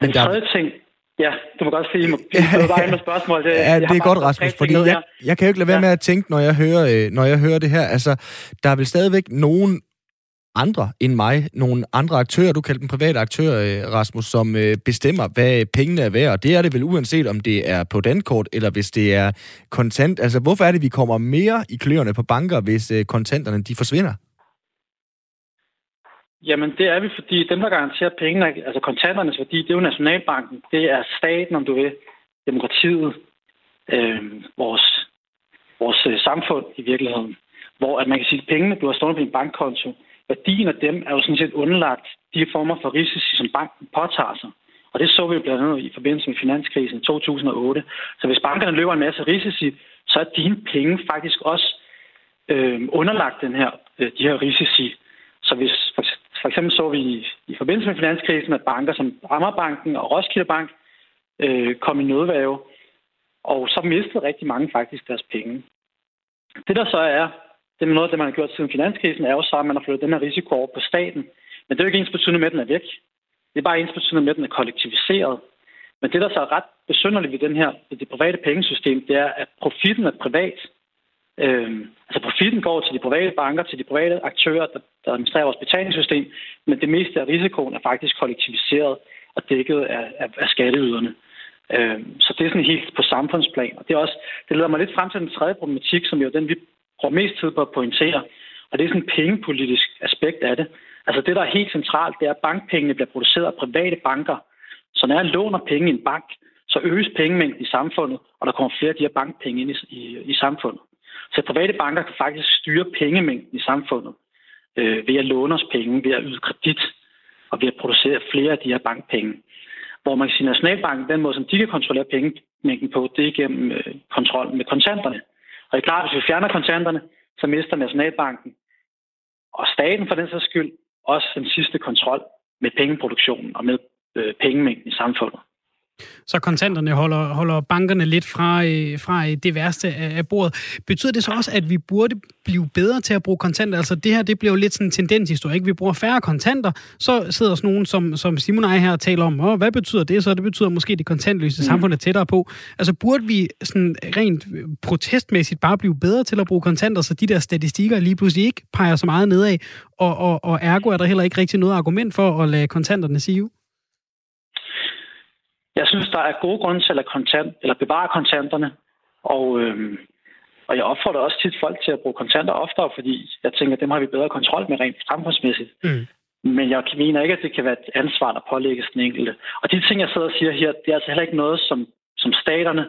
Den tredje ting, ja, du må godt sige, at jeg bare med spørgsmål. Det,
Ja, det er godt, Rasmus, fordi jeg,
her.
jeg kan jo ikke lade være
Ja.
med at tænke, når jeg hører, øh, når jeg hører det her. Altså, der er vel stadigvæk nogen andre end mig, nogle andre aktører, du kalder dem private aktører, øh, Rasmus, som øh, bestemmer, hvad pengene er værd. Og det er det vel uanset, om det er på dankort, eller hvis det er kontant. Altså, hvorfor er det, vi kommer mere i kløerne på banker, hvis kontanterne de forsvinder?
Jamen, det er vi, fordi dem, der garanterer pengene, altså kontanternes værdi, det er jo Nationalbanken, det er staten, om du vil, demokratiet, øh, vores, vores øh, samfund i virkeligheden. Hvor at man kan sige, at pengene, du har stående på din bankkonto, værdien af dem er jo sådan set underlagt de former for risici, som banken påtager sig. Og det så vi jo blandt andet i forbindelse med finanskrisen i 2008. Så hvis bankerne løber en masse risici, så er dine penge faktisk også øh, underlagt den her, øh, de her risici. Så hvis for, for eksempel så vi i, forbindelse med finanskrisen, at banker som Ammerbanken og Roskilde Bank øh, kom i nødvæve, og så mistede rigtig mange faktisk deres penge. Det der så er, det er noget af det, man har gjort siden finanskrisen, er jo så, at man har flyttet den her risiko over på staten. Men det er jo ikke ens betydende med, at den er væk. Det er bare ens betydende med, at den er kollektiviseret. Men det, der så er ret besynderligt ved den her, ved det private pengesystem, det er, at profitten er privat. Øhm, altså profitten går til de private banker, til de private aktører, der, der administrerer vores betalingssystem, men det meste af risikoen er faktisk kollektiviseret og dækket af, af, af skatteyderne. Øh, så det er sådan helt på samfundsplan. Og det, er også, det leder mig lidt frem til den tredje problematik, som jo er den, vi bruger mest tid på at pointere. Og det er sådan et pengepolitisk aspekt af det. Altså det, der er helt centralt, det er, at bankpengene bliver produceret af private banker. Så når jeg låner penge i en bank, så øges pengemængden i samfundet, og der kommer flere af de her bankpenge ind i, i, i samfundet. Så private banker kan faktisk styre pengemængden i samfundet øh, ved at låne os penge, ved at yde kredit og ved at producere flere af de her bankpenge. Hvor man kan sige, at Nationalbanken, den måde, som de kan kontrollere pengemængden på, det er gennem øh, kontrol med kontanterne. Og det er klart, at hvis vi fjerner kontanterne, så mister Nationalbanken og staten for den sags skyld også den sidste kontrol med pengeproduktionen og med øh, pengemængden i samfundet.
Så kontanterne holder, holder bankerne lidt fra, øh, fra øh, det værste af, af bordet. Betyder det så også, at vi burde blive bedre til at bruge kontanter? Altså det her, det bliver jo lidt sådan en tendenshistorie. Ikke? Vi bruger færre kontanter, så sidder sådan nogen, som, som Simon og jeg her taler om, Åh, hvad betyder det så? Det betyder måske, at det kontantløse mm. samfund er tættere på. Altså burde vi sådan rent protestmæssigt bare blive bedre til at bruge kontanter, så de der statistikker lige pludselig ikke peger så meget nedad, og, og, og ergo er der heller ikke rigtig noget argument for at lade kontanterne sige
jeg synes, der er gode grunde til at kontant, eller bevare kontanterne. Og, øhm, og jeg opfordrer også tit folk til at bruge kontanter oftere, fordi jeg tænker, at dem har vi bedre kontrol med rent samfundsmæssigt. Mm. Men jeg mener ikke, at det kan være et ansvar, der pålægges den enkelte. Og de ting, jeg sidder og siger her, det er altså heller ikke noget, som, som staterne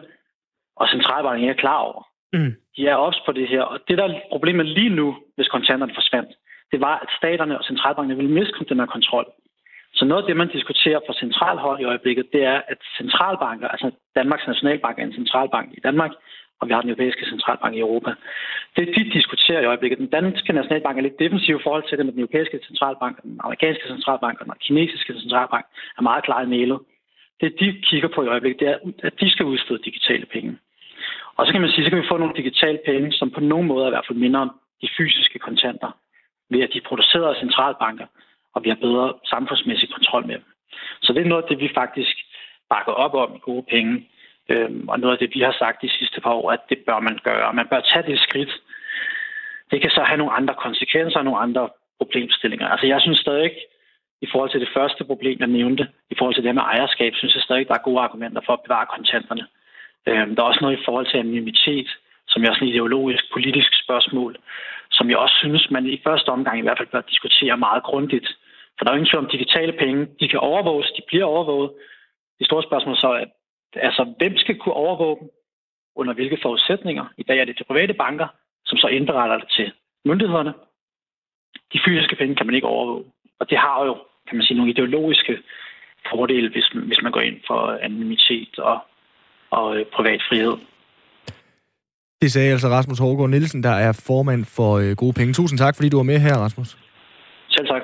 og centralbanken er klar over. Mm. De er også på det her. Og det, der er problemet lige nu, hvis kontanterne forsvandt, det var, at staterne og centralbanken ville miste den her kontrol. Så noget af det, man diskuterer fra centralhold i øjeblikket, det er, at centralbanker, altså Danmarks Nationalbank er en centralbank i Danmark, og vi har den europæiske centralbank i Europa. Det, de diskuterer i øjeblikket, den danske nationalbank er lidt defensiv i forhold til det med den europæiske centralbank, den amerikanske centralbank og den kinesiske centralbank er meget klart mailet. Det, de kigger på i øjeblikket, det er, at de skal udstede digitale penge. Og så kan man sige, så kan vi få nogle digitale penge, som på nogen måde er i hvert fald mindre om de fysiske kontanter, ved at de er produceret af centralbanker, og vi har bedre samfundsmæssig kontrol med dem. Så det er noget af det, vi faktisk bakker op om i gode penge. Øhm, og noget af det, vi har sagt de sidste par år, at det bør man gøre. Man bør tage det skridt. Det kan så have nogle andre konsekvenser og nogle andre problemstillinger. Altså jeg synes stadig ikke, i forhold til det første problem, jeg nævnte, i forhold til det med ejerskab, synes jeg stadig, der er gode argumenter for at bevare kontanterne. Øhm, der er også noget i forhold til anonymitet, som er sådan et ideologisk, politisk spørgsmål, som jeg også synes, man i første omgang i hvert fald bør diskutere meget grundigt. For der er jo ingen tvivl om digitale penge. De kan overvåges, de bliver overvåget. Det store spørgsmål så er, altså, hvem skal kunne overvåge dem? Under hvilke forudsætninger? I dag er det til private banker, som så indberetter det til myndighederne. De fysiske penge kan man ikke overvåge. Og det har jo, kan man sige, nogle ideologiske fordele, hvis, hvis man går ind for anonymitet og, og øh, privat frihed.
Det sagde altså Rasmus Hårgaard Nielsen, der er formand for øh, Gode Penge. Tusind tak, fordi du var med her, Rasmus.
Selv tak.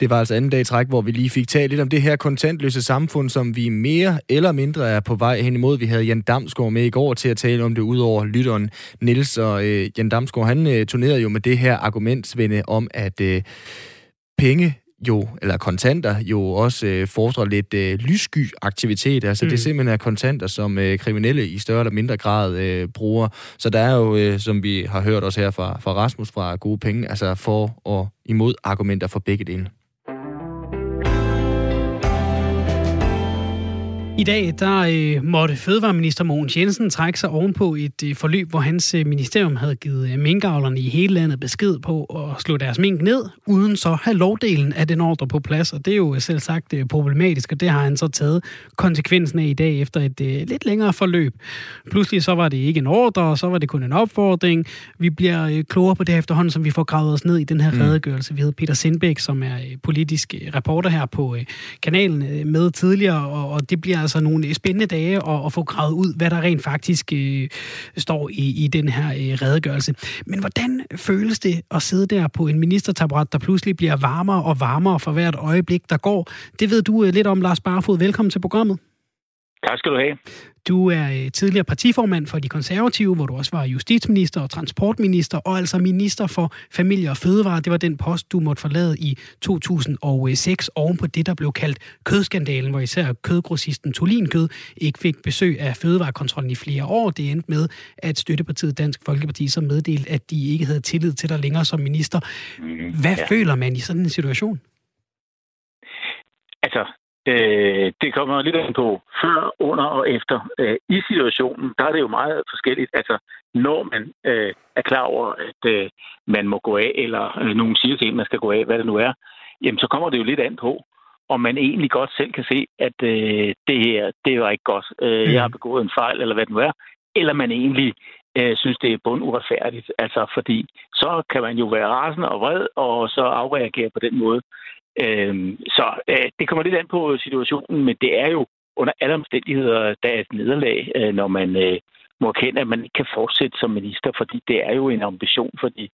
Det var altså anden dag i træk, hvor vi lige fik talt lidt om det her kontantløse samfund, som vi mere eller mindre er på vej hen imod. Vi havde Jan Damsgaard med i går til at tale om det, udover lytteren Nils og øh, Jan Damsgaard, han øh, turnerede jo med det her argument, Svende, om at øh, penge jo, eller kontanter, jo også øh, fordrer lidt øh, lyssky aktivitet. Altså mm. det er simpelthen er kontanter, som øh, kriminelle i større eller mindre grad øh, bruger. Så der er jo, øh, som vi har hørt også her fra, fra Rasmus fra Gode Penge, altså for og imod argumenter for begge dele.
I dag der øh, måtte Fødevareminister Mogens Jensen trække sig ovenpå et øh, forløb, hvor hans øh, ministerium havde givet øh, minkavlerne i hele landet besked på at slå deres mink ned, uden så have lovdelen af den ordre på plads. Og det er jo selv sagt øh, problematisk, og det har han så taget konsekvensen af i dag efter et øh, lidt længere forløb. Pludselig så var det ikke en ordre, og så var det kun en opfordring. Vi bliver øh, klogere på det efterhånden, som vi får gravet os ned i den her mm. redegørelse. Vi havde Peter Sindbæk, som er øh, politisk reporter her på øh, kanalen øh, med tidligere, og, og det bliver altså nogle spændende dage at, at få gravet ud, hvad der rent faktisk øh, står i, i den her øh, redegørelse. Men hvordan føles det at sidde der på en ministertaburet, der pludselig bliver varmere og varmere for hvert øjeblik, der går? Det ved du øh, lidt om, Lars Barfod. Velkommen til programmet.
Tak skal du have.
Du er øh, tidligere partiformand for De Konservative, hvor du også var justitsminister og transportminister, og altså minister for familie og fødevare. Det var den post, du måtte forlade i 2006 oven på det, der blev kaldt kødskandalen, hvor især kødgrossisten Tolin Kød ikke fik besøg af fødevarekontrollen i flere år. Det endte med, at støttepartiet Dansk Folkeparti så meddelte, at de ikke havde tillid til dig længere som minister. Mhm. Hvad ja. føler man i sådan en situation?
Altså, Øh, det kommer lidt an på før, under og efter. Øh, I situationen, der er det jo meget forskelligt. Altså, når man øh, er klar over, at øh, man må gå af, eller øh, nogen siger til en, man skal gå af, hvad det nu er, jamen så kommer det jo lidt an på, om man egentlig godt selv kan se, at øh, det her, det var ikke godt. Øh, jeg har mm. begået en fejl, eller hvad det nu er. Eller man egentlig øh, synes, det er bund uretfærdigt. Altså, fordi så kan man jo være rasende og vred, og så afreagere på den måde. Øh, så øh, det kommer lidt an på situationen, men det er jo under alle omstændigheder, der er et nederlag, øh, når man øh, må erkende, at man ikke kan fortsætte som minister, fordi det er jo en ambition for de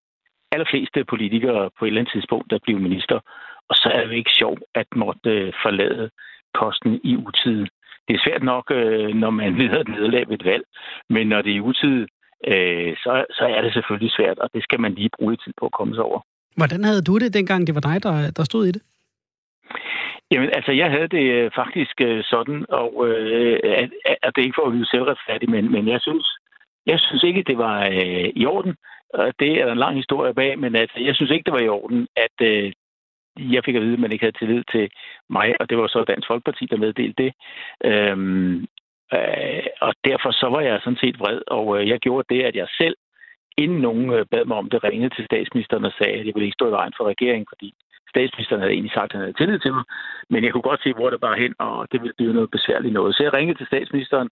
allerfleste politikere på et eller andet tidspunkt at blive minister. Og så er det jo ikke sjovt at måtte øh, forlade posten i utide. Det er svært nok, øh, når man lider et nederlag ved et valg, men når det er i utide, øh, så, så er det selvfølgelig svært, og det skal man lige bruge tid på at komme sig over.
Hvordan havde du det, dengang det var dig, der, der stod i det?
Jamen, altså, jeg havde det øh, faktisk øh, sådan, og øh, at, at det ikke for at lyde selvretfærdig, men, men jeg synes, jeg synes ikke, det var øh, i orden. Og det er der en lang historie bag, men altså, jeg synes ikke, det var i orden, at øh, jeg fik at vide, at man ikke havde tillid til mig, og det var så Dansk Folkeparti, der meddelte det. Øhm, øh, og derfor så var jeg sådan set vred, og øh, jeg gjorde det, at jeg selv, inden nogen øh, bad mig om det, ringede til statsministeren og sagde, at jeg ville ikke stå i vejen for regeringen, fordi statsministeren havde egentlig sagt, at han havde tillid til mig, men jeg kunne godt se, hvor det bare hen, og det ville blive noget besværligt noget. Så jeg ringede til statsministeren,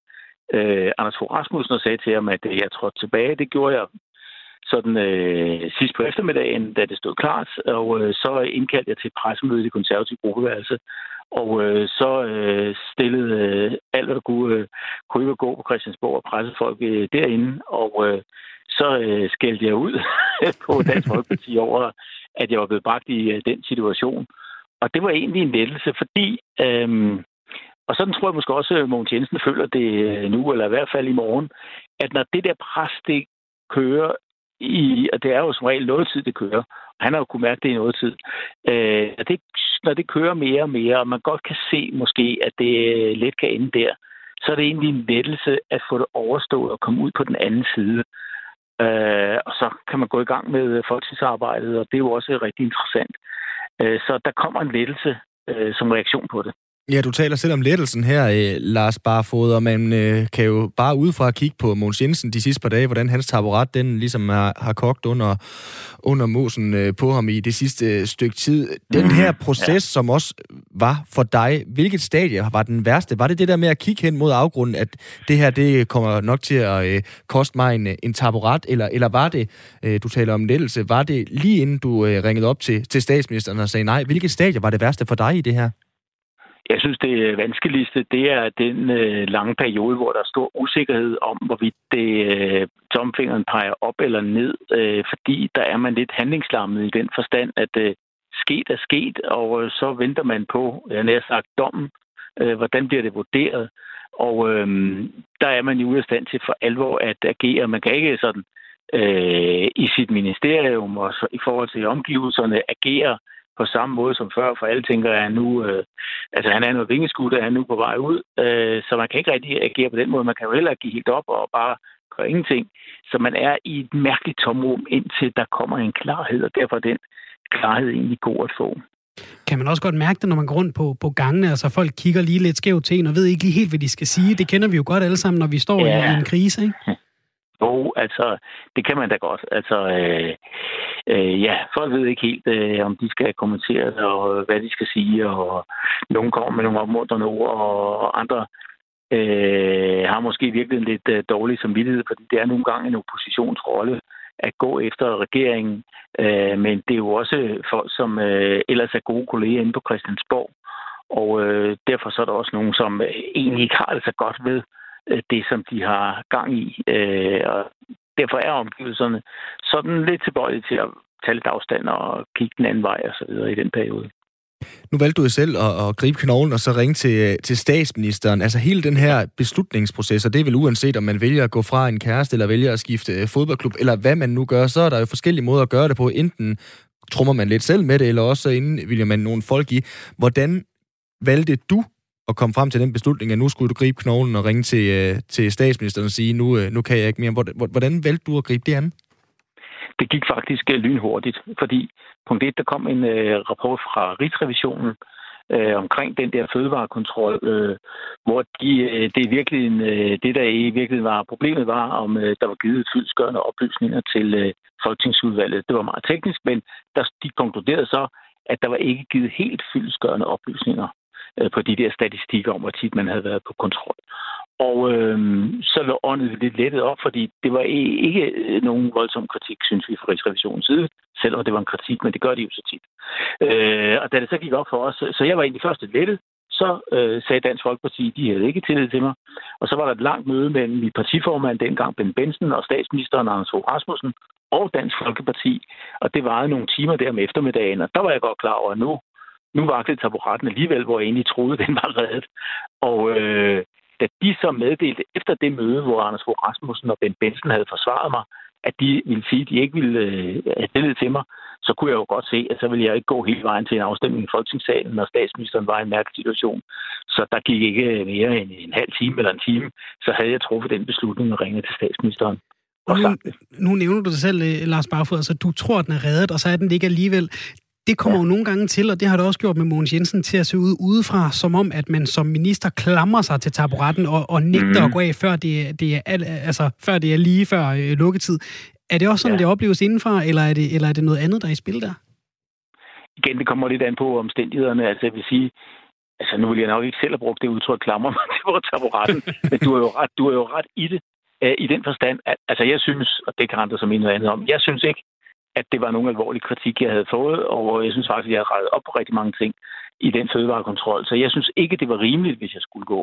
øh, Anders Fogh Rasmussen, og sagde til ham, at øh, jeg trådte tilbage. Det gjorde jeg sådan øh, sidst på eftermiddagen, da det stod klart, og øh, så indkaldte jeg til pressemøde i det konservative gruppeværelse, og øh, så øh, stillede øh, alt, hvad der kunne, øh, kunne ikke gå på Christiansborg og pressefolk øh, derinde, og øh, så øh, skældte jeg ud på Dansk Folkeparti over, at jeg var blevet bragt i øh, den situation. Og det var egentlig en lettelse, fordi, Øh, og sådan tror jeg måske også, at Mogens Jensen føler det øh, nu, eller i hvert fald i morgen, at når det der pres, det kører i, og det er jo som regel noget tid, det kører, han har jo kunnet mærke det i noget tid, øh, at det, når det kører mere og mere, og man godt kan se måske, at det øh, let kan ende der, så er det egentlig en lettelse at få det overstået og komme ud på den anden side. Øh, og så kan man gå i gang med øh, folketingsarbejdet, og det er jo også rigtig interessant. Øh, så der kommer en lettelse øh, som reaktion på det.
Ja, du taler selv om lettelsen her, øh, Lars Barfod, og man øh, kan jo bare udefra kigge på Måns Jensen de sidste par dage, hvordan hans taburet, den ligesom har, har kogt under, under mosen øh, på ham i det sidste øh, stykke tid. Den mm, her proces, ja. som også var for dig, hvilket stadie var den værste? Var det det der med at kigge hen mod afgrunden, at det her, det kommer nok til at øh, koste mig en, en taburet, eller, eller var det, øh, du taler om lettelse, var det lige inden du øh, ringede op til, til statsministeren og sagde nej? Hvilket stadie var det værste for dig i det her?
Jeg synes, det vanskeligste, det er den øh, lange periode, hvor der er stor usikkerhed om, hvorvidt det øh, tomfingeren peger op eller ned, øh, fordi der er man lidt handlingslammet i den forstand, at øh, sket er sket, og øh, så venter man på, jeg nær sagt, dommen, øh, hvordan bliver det vurderet, og øh, der er man jo ude af stand til for alvor at agere. Man kan ikke sådan øh, i sit ministerium og så, i forhold til omgivelserne agere på samme måde som før, for alle tænker, at han nu, øh, altså han er noget vingeskud, og han er nu på vej ud, øh, så man kan ikke rigtig agere på den måde. Man kan jo heller ikke give helt op og bare gøre ingenting. Så man er i et mærkeligt tomrum, indtil der kommer en klarhed, og derfor er den klarhed egentlig god at få.
Kan man også godt mærke det, når man går rundt på, på gangene? Altså folk kigger lige lidt skævt til en og ved ikke lige helt, hvad de skal sige. Det kender vi jo godt alle sammen, når vi står ja. i en krise, ikke?
Jo, altså, det kan man da godt. Altså, øh, øh, ja, folk ved ikke helt, øh, om de skal kommentere og hvad de skal sige, og nogen kommer med nogle opmuntrende ord, og andre øh, har måske virkelig lidt øh, dårlig samvittighed, fordi det er nogle gange en oppositionsrolle at gå efter regeringen. Øh, men det er jo også folk, som øh, ellers er gode kolleger inde på Christiansborg. Og øh, derfor så er der også nogen, som øh, egentlig ikke har det så godt ved Øh, det, som de har gang i. Øh, og derfor er omgivelserne sådan lidt tilbøjelige til at tage lidt afstand og kigge den anden vej og så videre i den periode.
Nu valgte du jo selv at, at gribe knoglen og så ringe til, til statsministeren. Altså hele den her beslutningsproces, og det er vel uanset om man vælger at gå fra en kæreste, eller vælger at skifte øh, fodboldklub, eller hvad man nu gør, så er der jo forskellige måder at gøre det på. Enten trummer man lidt selv med det, eller også inden vil man nogle folk i. Hvordan valgte du at komme frem til den beslutning, at nu skulle du gribe knoglen og ringe til, øh, til statsministeren og sige, nu, øh, nu kan jeg ikke mere. Hvordan valgte du at gribe det an?
Det gik faktisk øh, lynhurtigt, fordi punkt 1, der kom en øh, rapport fra Rigsrevisionen øh, omkring den der fødevarekontrol, øh, hvor de, øh, det, virkelig, øh, det, der i virkeligheden var problemet, var, om øh, der var givet fyldskørende oplysninger til øh, Folketingsudvalget. Det var meget teknisk, men der, de konkluderede så, at der var ikke givet helt fyldsgørende oplysninger Øh, på de der statistikker om, hvor tit man havde været på kontrol. Og øh, så lå åndet lidt lettet op, fordi det var ikke øh, nogen voldsom kritik, synes vi, fra Rigsrevisionens side, selvom det var en kritik, men det gør de jo så tit. Øh, og da det så gik op for os, så jeg var egentlig først lettet, så øh, sagde Dansk Folkeparti, de havde ikke tillid til mig. Og så var der et langt møde mellem min partiformand dengang, Ben Benson, og statsministeren Anders Fogh Rasmussen, og Dansk Folkeparti. Og det varede nogle timer der om eftermiddagen, og der var jeg godt klar over, at nu, nu vaklede taburetten alligevel, hvor jeg egentlig troede, den var reddet. Og øh, da de så meddelte efter det møde, hvor Anders Fogh Rasmussen og Ben Benson havde forsvaret mig, at de ville sige, at de ikke ville øh, have tillid til mig, så kunne jeg jo godt se, at så ville jeg ikke gå hele vejen til en afstemning i Folketingssalen, når statsministeren var i en mærkelig situation. Så der gik ikke mere end en halv time eller en time, så havde jeg truffet den beslutning og ringet til statsministeren.
Og nu, nu nævner du det selv, øh, Lars Barfod, altså du tror, den er reddet, og så er den ikke alligevel det kommer ja. jo nogle gange til, og det har det også gjort med Mogens Jensen, til at se ud udefra, som om, at man som minister klamrer sig til taburetten og, og nægter mm. at gå af, før det, det er, altså, før det er lige før øh, lukketid. Er det også sådan, ja. det opleves indenfra, eller er det, eller er det noget andet, der er i spil der?
Igen, det kommer lidt an på omstændighederne. Altså, jeg vil sige, altså nu vil jeg nok ikke selv have brugt det udtryk klamrer mig til taburetten, men du er jo ret, du er jo ret i det, øh, i den forstand, at altså, jeg synes, og det kan andre som noget andet om, jeg synes ikke, at det var nogen alvorlig kritik, jeg havde fået, og jeg synes faktisk, at jeg havde rettet op på rigtig mange ting i den fødevarekontrol. Så jeg synes ikke, det var rimeligt, hvis jeg skulle gå.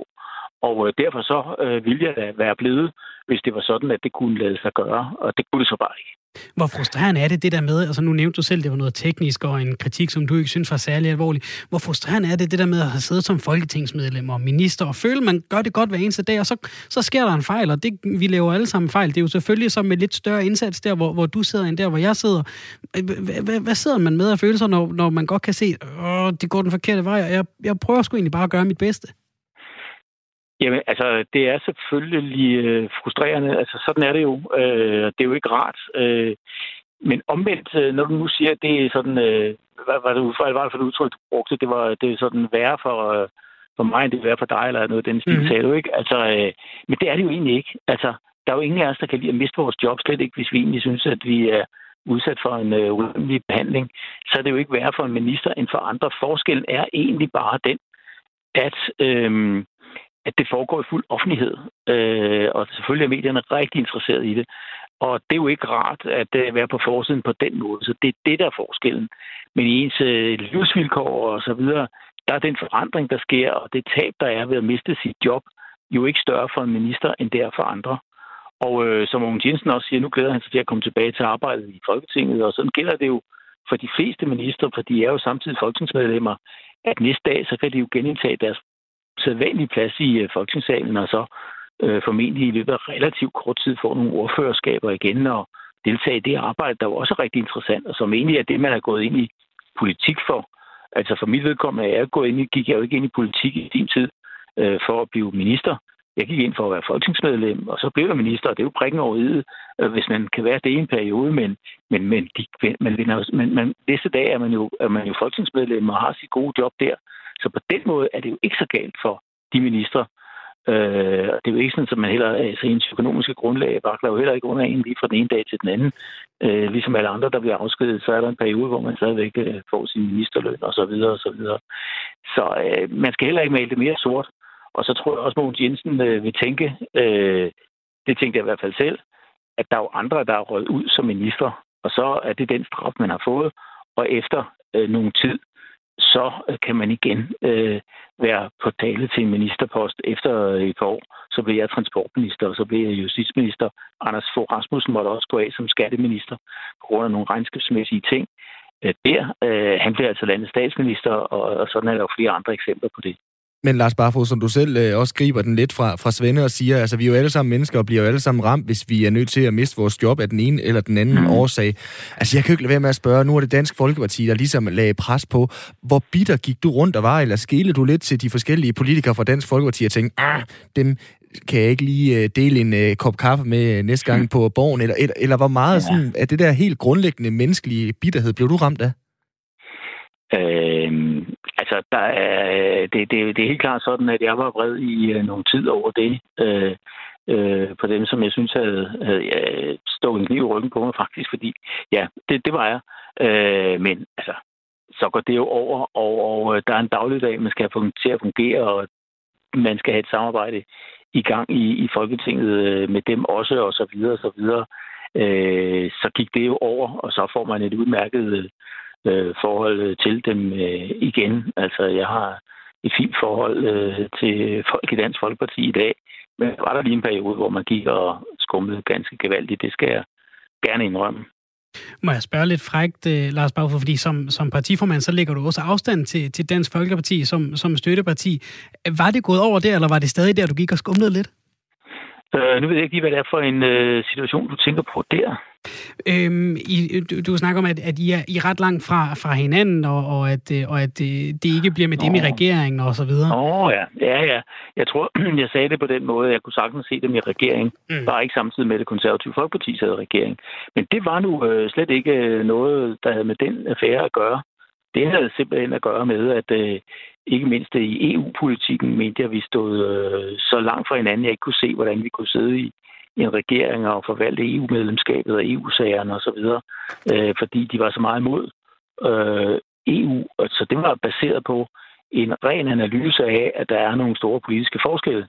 Og øh, derfor så øh, ville jeg da være blevet, hvis det var sådan, at det kunne lade sig gøre, og det kunne det så bare ikke.
Hvor frustrerende er det, det der med, altså nu nævnte du selv, det var noget teknisk og en kritik, som du ikke synes var særlig alvorlig. Hvor frustrerende er det, det der med at have siddet som folketingsmedlem og minister og føle, man gør det godt hver eneste dag, og så, så sker der en fejl, og det, vi laver alle sammen fejl. Det er jo selvfølgelig så med lidt større indsats der, hvor, hvor du sidder, end der, hvor jeg sidder. Hvad sidder man med at føle sig, når, når man godt kan se, at det går den forkerte vej, og jeg, jeg prøver sgu egentlig bare at gøre mit bedste?
Jamen, altså, det er selvfølgelig øh, frustrerende. Altså, sådan er det jo. Øh, det er jo ikke rart. Øh, men omvendt, øh, når du nu siger, at det er sådan... Øh, hvad var det, hvad var det for et udtryk, du brugte? Det var det er sådan værre for, øh, for mig, end det er værre for dig, eller noget den stil, mm-hmm. sagde du, ikke? Altså, øh, men det er det jo egentlig ikke. Altså, der er jo ingen af os, der kan lide at miste vores job, slet ikke, hvis vi egentlig synes, at vi er udsat for en øh, urimelig behandling. Så er det jo ikke værre for en minister end for andre. Forskellen er egentlig bare den, at... Øh, at det foregår i fuld offentlighed. Øh, og selvfølgelig er medierne rigtig interesserede i det. Og det er jo ikke rart at øh, være på forsiden på den måde. Så det er det, der er forskellen. Men i ens øh, livsvilkår og så videre, der er den forandring, der sker, og det tab, der er ved at miste sit job, jo ikke større for en minister, end det er for andre. Og øh, som Mogens Jensen også siger, nu glæder han sig til at komme tilbage til arbejdet i Folketinget, og sådan gælder det jo for de fleste minister, for de er jo samtidig folketingsmedlemmer, at næste dag, så kan de jo genindtage deres sædvanlig plads i øh, Folketingssalen, og så øh, formentlig i løbet af relativt kort tid få nogle ordførerskaber igen og deltage i det arbejde, der var også rigtig interessant, og som egentlig er det, man har gået ind i politik for. Altså for mit vedkommende er jeg gået ind, i, gik jeg jo ikke ind i politik i din tid øh, for at blive minister. Jeg gik ind for at være folketingsmedlem, og så blev jeg minister, og det er jo prikken over i øh, hvis man kan være det i en periode, men, men, men, de, man, men, man, næste dag er man, jo, er man jo folketingsmedlem og har sit gode job der. Så på den måde er det jo ikke så galt for de ministre, Øh, det er jo ikke sådan, at man heller, altså ens økonomiske grundlag bakler jo heller ikke under en lige fra den ene dag til den anden. Øh, ligesom alle andre, der bliver afskedet, så er der en periode, hvor man stadigvæk øh, får sin ministerløn og så videre og så videre. Så øh, man skal heller ikke male det mere sort. Og så tror jeg også, at Mogens Jensen øh, vil tænke, øh, det tænkte jeg i hvert fald selv, at der er jo andre, der er røget ud som minister, og så er det den straf, man har fået. Og efter øh, nogen tid, så øh, kan man igen øh, være på tale til en ministerpost. Efter øh, et par år, så bliver jeg transportminister, og så bliver jeg justitsminister. Anders Fogh Rasmussen måtte også gå af som skatteminister på grund af nogle regnskabsmæssige ting. Øh, der, øh, han bliver altså landets statsminister, og, og sådan er der jo flere andre eksempler på det.
Men Lars Barfod, som du selv øh, også griber den lidt fra, fra Svende og siger, altså vi er jo alle sammen mennesker og bliver jo alle sammen ramt, hvis vi er nødt til at miste vores job af den ene eller den anden mm. årsag. Altså jeg kan jo ikke lade være med at spørge, nu er det Dansk Folkeparti, der ligesom lagde pres på. Hvor bitter gik du rundt og var, eller skele du lidt til de forskellige politikere fra Dansk Folkeparti og tænkte, ah, dem kan jeg ikke lige øh, dele en uh, kop kaffe med næste gang mm. på borgen, eller, eller, eller hvor meget ja. sådan, af det der helt grundlæggende menneskelige bitterhed blev du ramt af?
Øh, altså, der er, øh, det, det, det er helt klart sådan, at jeg var vred i uh, nogle tid over det. Øh, øh, på dem, som jeg synes havde, havde ja, stået en kniv i ryggen på mig faktisk, fordi ja, det, det var jeg. Øh, men altså, så går det jo over, og, og øh, der er en dagligdag, man skal have til at fungere, og man skal have et samarbejde i gang i, i Folketinget øh, med dem også, og så videre, og så videre. Øh, så gik det jo over, og så får man et udmærket øh, forhold til dem øh, igen. Altså, jeg har et fint forhold øh, til folk i Dansk Folkeparti i dag, men var der lige en periode, hvor man gik og skummede ganske gevaldigt. Det skal jeg gerne indrømme.
Må jeg spørge lidt frægt, uh, Lars Bagford, fordi som, som partiformand, så lægger du også afstand til, til Dansk Folkeparti som, som støtteparti. Var det gået over der, eller var det stadig der, du gik og skumlede lidt?
Uh, nu ved jeg ikke lige, hvad det er for en uh, situation, du tænker på der.
Øhm, I, du, du snakker om, at, at I, er, I er ret langt fra, fra hinanden, og, og at, øh, og at det, det ikke bliver med dem i regeringen og så videre.
Åh ja. ja, ja. Jeg tror, jeg sagde det på den måde, at jeg kunne sagtens se dem i regering. Mm. Bare ikke samtidig med det konservative folkeparti sad regering. Men det var nu øh, slet ikke øh, noget, der havde med den affære at gøre. Det havde simpelthen at gøre med, at øh, ikke mindst i EU-politikken mente jeg, at vi stod øh, så langt fra hinanden, at jeg ikke kunne se, hvordan vi kunne sidde i, i en regering og forvalte EU-medlemskabet og EU-sagerne osv., øh, fordi de var så meget imod øh, EU. Så det var baseret på en ren analyse af, at der er nogle store politiske forskelle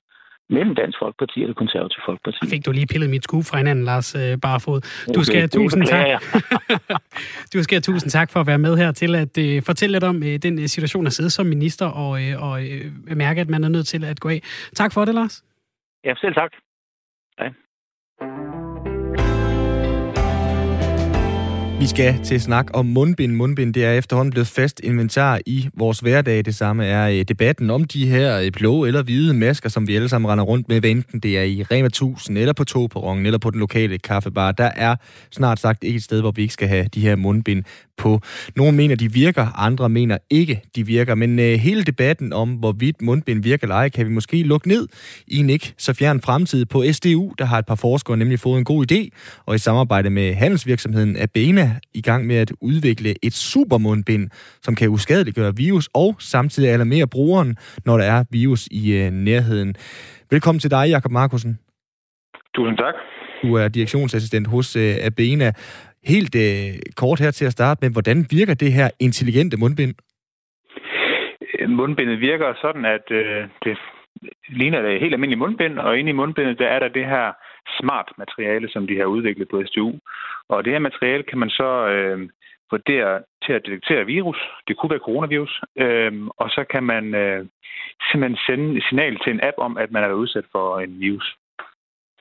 mellem Dansk Folkeparti og det konservative Folkeparti.
Fik du lige pillet mit skue fra hinanden, Lars øh, Barfod. Du skal have tusind tak. du skal tusind tak for at være med her til at uh, fortælle lidt om uh, den situation at sidde som minister og, uh, og uh, mærke, at man er nødt til at gå af. Tak for det, Lars.
Ja, selv tak. Hej.
Vi skal til snak om mundbind. Mundbind det er efterhånden blevet fast inventar i vores hverdag. Det samme er øh, debatten om de her øh, blå eller hvide masker, som vi alle sammen render rundt med, enten det er i Rema 1000, eller på togperronen, eller på den lokale kaffebar. Der er snart sagt ikke et sted, hvor vi ikke skal have de her mundbind på. Nogle mener, de virker, andre mener ikke, de virker. Men øh, hele debatten om, hvorvidt mundbind virker eller ej, kan vi måske lukke ned i en ikke så fjern fremtid på SDU. Der har et par forskere nemlig fået en god idé, og i samarbejde med handelsvirksomheden Abena i gang med at udvikle et supermundbind, som kan uskadeliggøre virus og samtidig alarmere brugeren, når der er virus i øh, nærheden. Velkommen til dig, Jakob Markusen.
Tusind tak.
Du er direktionsassistent hos øh, Abena. Helt øh, kort her til at starte med, hvordan virker det her intelligente mundbind?
Mundbindet virker sådan, at øh, det ligner et helt almindeligt mundbind, og inde i mundbindet der er der det her smart materiale, som de har udviklet på SDU. Og det her materiale kan man så øh, vurdere til at detektere virus. Det kunne være coronavirus. Øh, og så kan man øh, simpelthen sende et signal til en app om, at man er udsat for en virus.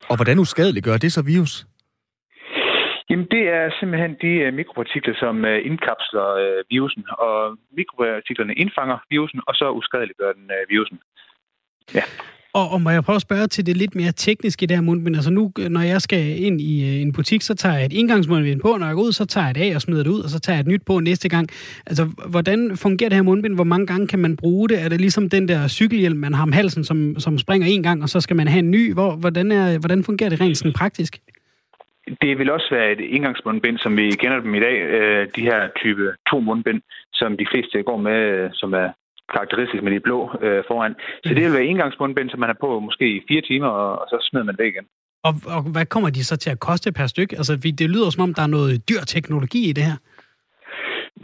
Og hvordan uskadeligt gør det så virus?
Jamen, det er simpelthen de øh, mikropartikler, som øh, indkapsler øh, virusen, og mikropartiklerne indfanger virusen, og så uskadeliggør den virusen. Ja.
Og, og må jeg prøve at spørge til det lidt mere tekniske der, Mund, men? Altså nu, når jeg skal ind i en butik, så tager jeg et indgangsmundbind på, når jeg går ud, så tager jeg det af og smider det ud, og så tager jeg et nyt på næste gang. Altså, hvordan fungerer det her mundbind? Hvor mange gange kan man bruge det? Er det ligesom den der cykelhjelm, man har om halsen, som, som springer en gang, og så skal man have en ny? Hvor, hvordan, er, hvordan fungerer det rent sådan praktisk?
Det vil også være et indgangsmundbind, som vi kender dem i dag. Øh, de her type to mundbind, som de fleste går med, øh, som er karakteristisk med de blå øh, foran. Så det vil være indgangsmundbind, som man har på måske i fire timer, og, så smider man det igen.
Og, og hvad kommer de så til at koste per stykke? Altså, det lyder som om, der er noget dyr teknologi i det her.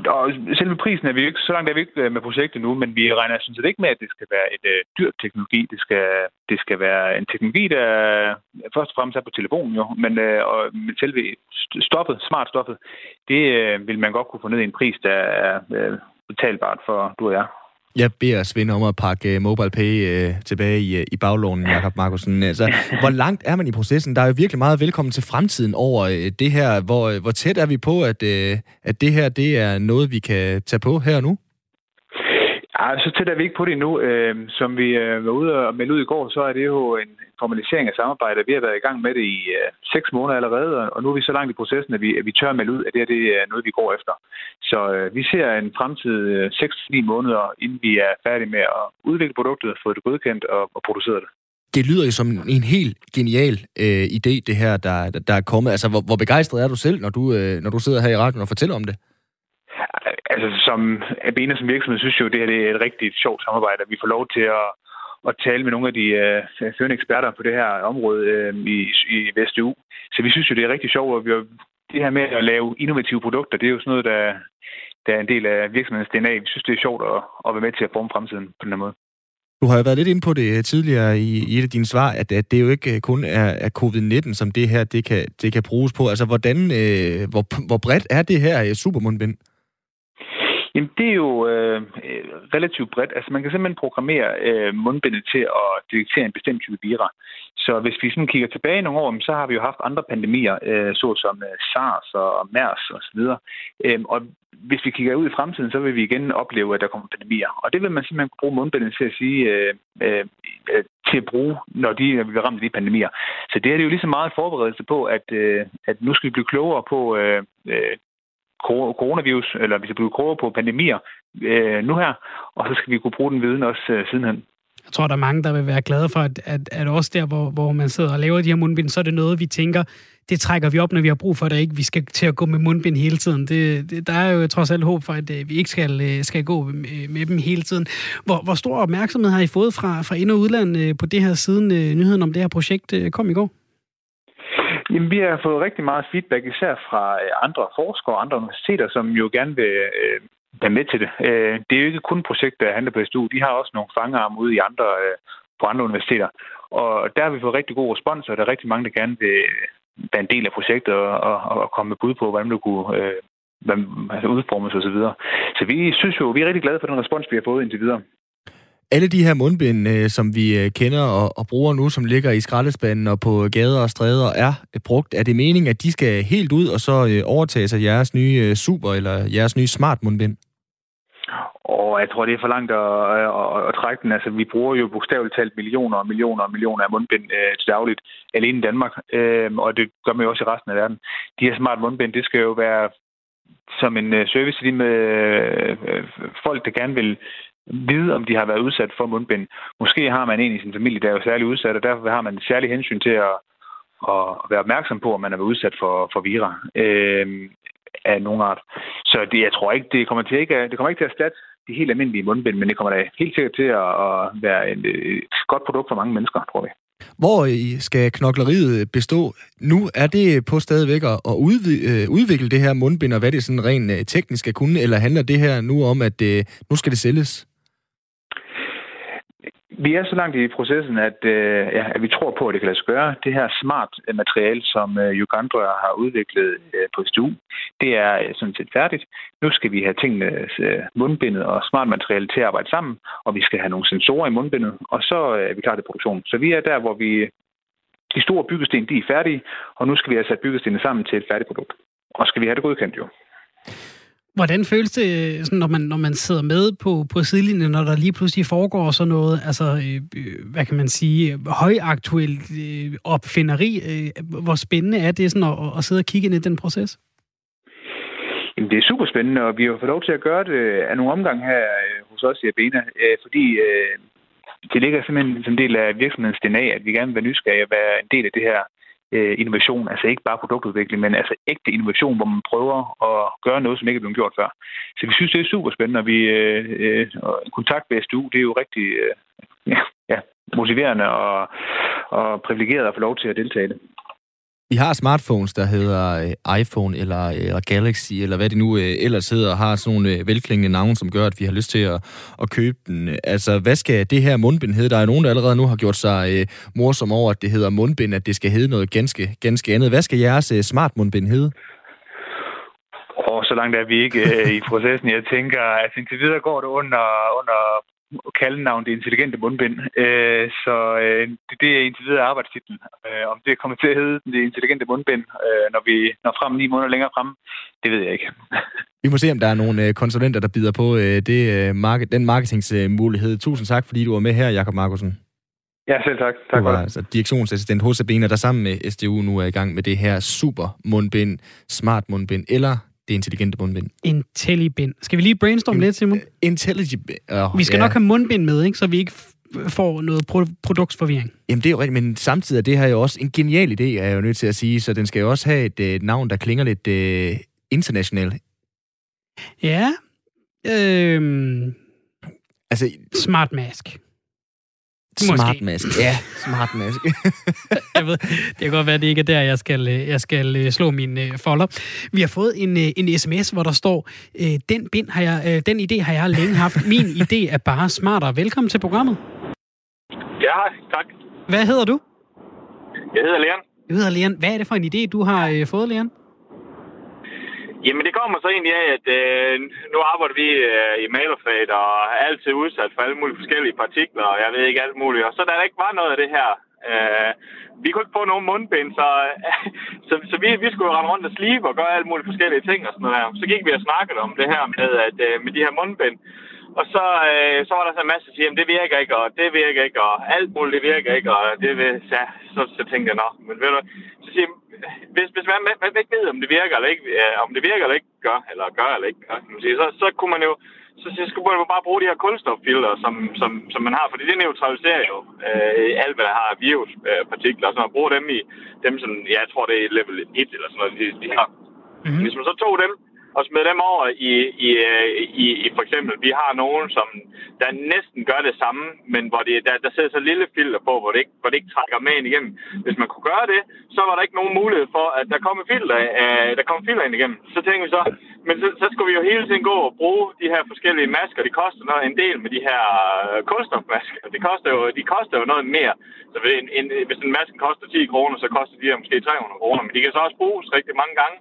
Og selve prisen er vi ikke, så langt er vi ikke øh, med projektet nu, men vi regner sådan set ikke med, at det skal være et øh, dyrt teknologi. Det skal, det skal være en teknologi, der først og fremmest er på telefonen jo, men, øh, og, men selve stoffet, smart stoffet, det øh, vil man godt kunne få ned i en pris, der er øh, betalbart for du og jeg.
Jeg beder Svend om at pakke uh, MobilePay uh, tilbage i, uh, i baglånen, Jakob Markusen. Altså, hvor langt er man i processen? Der er jo virkelig meget velkommen til fremtiden over det her. Hvor, hvor tæt er vi på, at, at det her det er noget, vi kan tage på her og nu?
Ja, så tæt er vi ikke på det endnu. Øh, som vi øh, var ude og melde ud i går, så er det jo en formalisering af samarbejdet. Vi har været i gang med det i øh, seks måneder allerede, og nu er vi så langt i processen, at vi, at vi tør melde ud, at det her det er noget, vi går efter. Så øh, vi ser en fremtid øh, 6-9 måneder, inden vi er færdige med at udvikle produktet, få det godkendt og, og producere det.
Det lyder jo som en helt genial øh, idé, det her, der, der er kommet. Altså, hvor, hvor begejstret er du selv, når du, øh, når du sidder her i radioen og fortæller om det?
Altså som Abena som virksomhed synes jo, det her det er et rigtig sjovt samarbejde, at vi får lov til at, at tale med nogle af de uh, førende eksperter på det her område uh, i, i Vesteu. Så vi synes jo, det er rigtig sjovt, og vi har, det her med at lave innovative produkter, det er jo sådan noget, der, der er en del af virksomhedens DNA. Vi synes, det er sjovt at, at være med til at forme fremtiden på den her måde.
Du har jo været lidt inde på det øh, tidligere i, i et af dine svar, at, at det jo ikke kun er, er covid-19, som det her det kan, det kan bruges på. Altså, hvordan, øh, hvor, hvor bredt er det her supermundbind?
Jamen, det er jo øh, relativt bredt. Altså, man kan simpelthen programmere øh, mundbindet til at detektere en bestemt type vira. Så hvis vi sådan kigger tilbage nogle år, så har vi jo haft andre pandemier, øh, såsom øh, SARS og MERS osv. Og, øh, og hvis vi kigger ud i fremtiden, så vil vi igen opleve, at der kommer pandemier. Og det vil man simpelthen bruge mundbindet til at sige, øh, øh, øh til at bruge, når, de, vi bliver ramt af de pandemier. Så det er det jo lige så meget forberedelse på, at, øh, at nu skal vi blive klogere på øh, øh, coronavirus, eller vi skal blive klogere på pandemier øh, nu her, og så skal vi kunne bruge den viden også øh, sidenhen.
Jeg tror, der er mange, der vil være glade for, at, at, at også der, hvor, hvor man sidder og laver de her mundbind, så er det noget, vi tænker, det trækker vi op, når vi har brug for det, ikke? Vi skal til at gå med mundbind hele tiden. Det, det, der er jo trods alt håb for, at at vi ikke skal, øh, skal gå med, med dem hele tiden. Hvor, hvor stor opmærksomhed har I fået fra, fra ind- og udland på det her siden nyheden om det her projekt kom i går?
Jamen, vi har fået rigtig meget feedback, især fra øh, andre forskere og andre universiteter, som jo gerne vil øh, være med til det. Øh, det er jo ikke kun et projekt, der handler på SDU. De har også nogle fangearme ude i andre, øh, på andre universiteter. Og der har vi fået rigtig god respons, og der er rigtig mange, der gerne vil øh, være en del af projektet og, og, og komme med bud på, hvordan det kunne øh, altså udformes osv. Så, videre. så vi synes jo, vi er rigtig glade for den respons, vi har fået indtil videre
alle de her mundbind, øh, som vi øh, kender og, og bruger nu, som ligger i skraldespanden og på gader og stræder, er øh, brugt. Er det meningen, at de skal helt ud og så øh, overtage sig jeres nye øh, super eller jeres nye smart mundbind?
Og jeg tror, det er for langt at, at, at trække den. Altså, vi bruger jo bogstaveligt talt millioner og millioner og millioner af mundbind øh, til dagligt alene i Danmark. Øh, og det gør man jo også i resten af verden. De her smart mundbind, det skal jo være som en øh, service til de med øh, folk, der gerne vil vide, om de har været udsat for mundbind. Måske har man en i sin familie, der er jo særlig udsat, og derfor har man et særligt hensyn til at, at være opmærksom på, om man er udsat for, for vira øh, af nogen art. Så det, jeg tror ikke, det kommer, til ikke, det kommer ikke til at erstatte de helt almindelige mundbind, men det kommer da helt sikkert til at, at være et, et godt produkt for mange mennesker, tror jeg.
Hvor skal knokleriet bestå? Nu er det på stadigvæk at øh, udvikle det her mundbind, og hvad det sådan rent øh, teknisk skal kunne, eller handler det her nu om, at øh, nu skal det sælges?
Vi er så langt i processen, at, øh, ja, at vi tror på, at det kan lade sig gøre. Det her smart øh, materiale, som øh, Ugandra har udviklet øh, på SDU, det er øh, sådan set færdigt. Nu skal vi have tingene øh, mundbindet og smart materiale til at arbejde sammen, og vi skal have nogle sensorer i mundbindet, og så øh, er vi klar til produktion. Så vi er der, hvor vi de store byggesten, de er færdige, og nu skal vi have sat byggestenene sammen til et færdigt produkt. Og skal vi have det godkendt jo.
Hvordan føles det, øh, sådan, når, man, når man sidder med på, på sidelinjen, når der lige pludselig foregår sådan noget, altså, øh, øh hvad kan man sige, højaktuelt øh, opfinderi? Øh, hvor spændende er det sådan at, at sidde og kigge ind i den proces?
Jamen, det er super spændende, og vi har fået lov til at gøre det af nogle omgang her øh, hos os i Abena, øh, fordi øh, det ligger simpelthen som en del af virksomhedens DNA, at vi gerne vil være nysgerrige og være en del af det her øh, innovation. Altså ikke bare produktudvikling, men altså ægte innovation, hvor man prøver at gøre noget, som ikke er blevet gjort før. Så vi synes, det er super spændende, og vi øh, øh, kontakt med SDU, det er jo rigtig øh, ja, ja, motiverende og, og privilegeret at få lov til at deltage i det.
Vi har smartphones, der hedder øh, iPhone eller, øh, eller Galaxy, eller hvad det nu øh, ellers hedder, og har sådan nogle velklingende navne, som gør, at vi har lyst til at, at købe den. Altså, hvad skal det her mundbind hedde? Der er nogen, der allerede nu har gjort sig øh, morsom over, at det hedder mundbind, at det skal hedde noget ganske, ganske andet. Hvad skal jeres øh, smart mundbind hedde?
Og så langt er vi ikke øh, i processen. Jeg tænker, at indtil videre går det under, under kaldenavn det intelligente mundbind. Øh, så øh, det, det er indtil videre arbejdstitlen. Øh, om det kommer til at hedde det intelligente mundbind, øh, når vi når frem ni måneder længere frem, det ved jeg ikke.
vi må se, om der er nogle øh, konsulenter, der bider på øh, det, øh, market, den marketingsmulighed. Tusind tak, fordi du var med her, Jakob Markusen.
Ja, selv tak. tak
du var altså direktionsassistent hos Sabina, der sammen med SDU nu er i gang med det her super mundbind, smart mundbind, eller det intelligente mundbind.
Intellibind. Skal vi lige brainstorme In, lidt, Simon?
Intelligent.
Oh, vi skal ja. nok have mundbind med, ikke? så vi ikke får noget pro- produktsforvirring.
Jamen det er jo rigtigt, men samtidig er det her jo også en genial idé, er jeg jo nødt til at sige, så den skal jo også have et et navn, der klinger lidt uh, internationalt.
Ja. Øhm,
altså,
Smart Mask.
Smart mask. Ja, smart mask.
jeg ved, det kan godt være, at det ikke er der, jeg skal, øh, jeg skal øh, slå min uh, folder. Vi har fået en, en sms, hvor der står, den, bind har jeg, den idé har jeg længe haft. Min idé er bare smartere. Velkommen til programmet.
Ja, tak.
Hvad hedder du?
Jeg hedder Leon.
Du hedder Leon. Hvad er det for en idé, du har fået, Leon?
Jamen det kommer så egentlig af, at øh, nu arbejder vi øh, i malerfaget og er altid udsat for alle mulige forskellige partikler, og jeg ved ikke alt muligt. Og så der ikke var noget af det her. Øh, vi kunne ikke få nogen mundbind, så, øh, så, så vi, vi skulle rende rundt og slibe og gøre alle mulige forskellige ting og sådan noget Så gik vi og snakkede om det her med, at, øh, med de her mundbind. Og så, øh, så var der så en masse, der siger, at det virker ikke, og det virker ikke, og alt muligt det virker ikke, og det vil, ja, så, så tænkte jeg, nå, men ved du, så siger hvis, hvis man, man, man ikke ved, om det virker eller ikke, øh, om det virker eller ikke gør, eller gør eller ikke gør, kan man sige, så, så kunne man jo, så, så skulle man jo bare bruge de her kulstoffilter, som, som, som man har, fordi det neutraliserer jo øh, alt, hvad der har viruspartikler, øh, så man bruger dem i, dem som, ja, jeg tror det er level 1 eller sådan noget, de, de har. Mm-hmm. Hvis man så tog dem, og smide dem over i, i, øh, i, i for eksempel, vi har nogen, som der næsten gør det samme, men hvor det, der, der sidder så lille filter på, hvor det, ikke, hvor det ikke trækker med ind igennem. Hvis man kunne gøre det, så var der ikke nogen mulighed for, at der kom filter, øh, der kom filter ind igennem. Så tænkte vi så, men så, så skulle vi jo hele tiden gå og bruge de her forskellige masker. De koster noget, en del med de her øh, kulstofmasker. Det koster jo, de koster jo noget mere. Så en, en, hvis en maske koster 10 kroner, så koster de her måske 300 kroner. Men de kan så også bruges rigtig mange gange.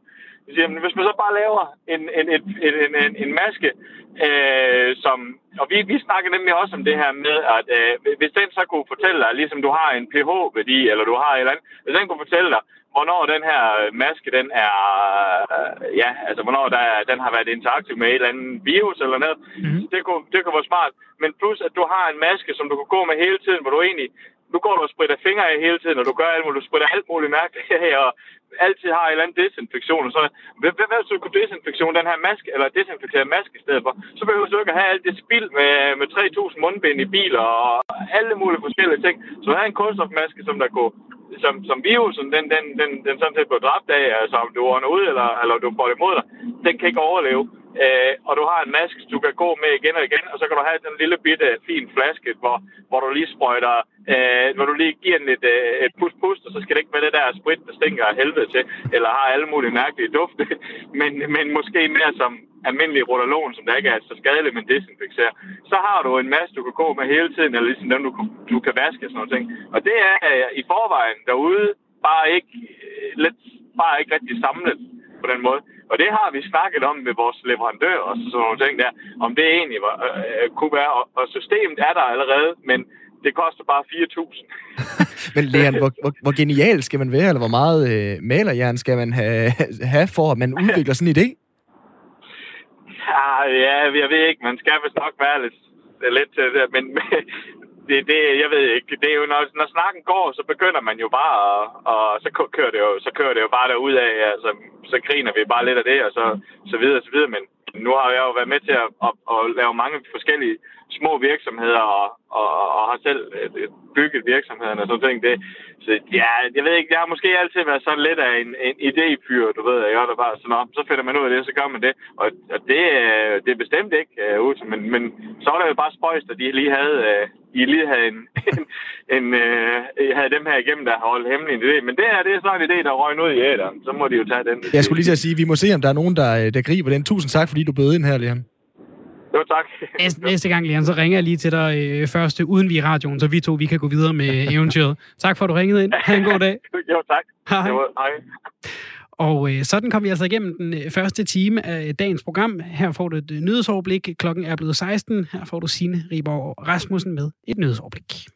Jamen, hvis man så bare laver en, en, en, en, en, en maske, øh, som... Og vi, vi snakker nemlig også om det her med, at øh, hvis den så kunne fortælle dig, ligesom du har en pH-værdi, eller du har et eller andet, hvis den kunne fortælle dig, hvornår den her maske, den er, øh, ja, altså hvornår der, den har været interaktiv med et eller andet virus eller noget, mm. det, kunne, det kunne være smart. Men plus, at du har en maske, som du kan gå med hele tiden, hvor du egentlig nu går du og spritter fingre af hele tiden, og du gør alt muligt, du spritter alt muligt mærkeligt af, og altid har en eller anden desinfektion. Og så, hvad, hvad hvis du kunne desinfektion, den her maske, eller desinfektere maske i stedet for? Så behøver du ikke at have alt det spild med, med 3.000 mundbind i biler og alle mulige forskellige ting. Så du har en kunststofmaske, som der går som, som virusen, den, den, den, den sådan set bliver dræbt af, altså om du ånder ud, eller, eller du får det imod dig, den kan ikke overleve. Øh, og du har en mask, du kan gå med igen og igen, og så kan du have den lille bitte fin flaske, hvor, hvor du lige sprøjter, øh, når du lige giver den et, øh, et pus pust, og så skal det ikke være det der sprit, der stinker af helvede til, eller har alle mulige mærkelige dufte, men, men måske mere som almindelig rotalon, som der ikke er så skadelig, men desinficerer. Så har du en masse, du kan gå med hele tiden, eller ligesom dem, du, du kan vaske og sådan noget ting. Og det er øh, i forvejen derude bare ikke, øh, lidt, bare ikke rigtig samlet på den måde. Og det har vi snakket om med vores leverandør og sådan nogle ting der, om det egentlig var, øh, kunne være. Og, og systemet er der allerede, men det koster bare 4.000.
men Leon, hvor, hvor, hvor genial skal man være, eller hvor meget øh, malerjern skal man have, have for, at man udvikler sådan en idé?
Ah, ja, jeg ved ikke. Man skal vist nok være lidt, lidt til det. Men det, det, jeg ved ikke. Det er jo, når, når snakken går, så begynder man jo bare, og, og så, kører det jo, så kører det jo bare derud af. Altså, så griner vi bare lidt af det, og så, så videre, så videre. Men nu har jeg jo været med til at, at, at lave mange forskellige små virksomheder, og, og, og har selv øh, bygget virksomhederne og sådan ting. Det, så ja, jeg ved ikke, jeg har måske altid været sådan lidt af en, en idéfyr, du ved, jeg der bare sådan, så finder man ud af det, så gør man det. Og, og det, øh, det er bestemt ikke uh, men, men så var det jo bare spøjst, at de lige havde, uh, i lige havde en, en, en uh, havde dem her igennem, der holdt hemmelig en idé. Men det her, det er sådan en idé, der røg ud i æderen. Så må de jo tage den.
Jeg skulle lige til at sige, vi må se, om der er nogen, der, der griber den. Tusind tak, fordi du bød ind her, Liam.
Jo, tak.
Næste, næste gang, Lian, så ringer jeg lige til dig øh, først, uden vi i radioen, så vi to vi kan gå videre med eventyret. Tak for, at du ringede ind. Ha' en god dag.
jo, tak.
Hej.
Jo, hej.
Og øh, sådan kom vi altså igennem den øh, første time af øh, dagens program. Her får du et øh, nyhedsoverblik. Klokken er blevet 16. Her får du Signe Riborg Rasmussen med et nyhedsoverblik.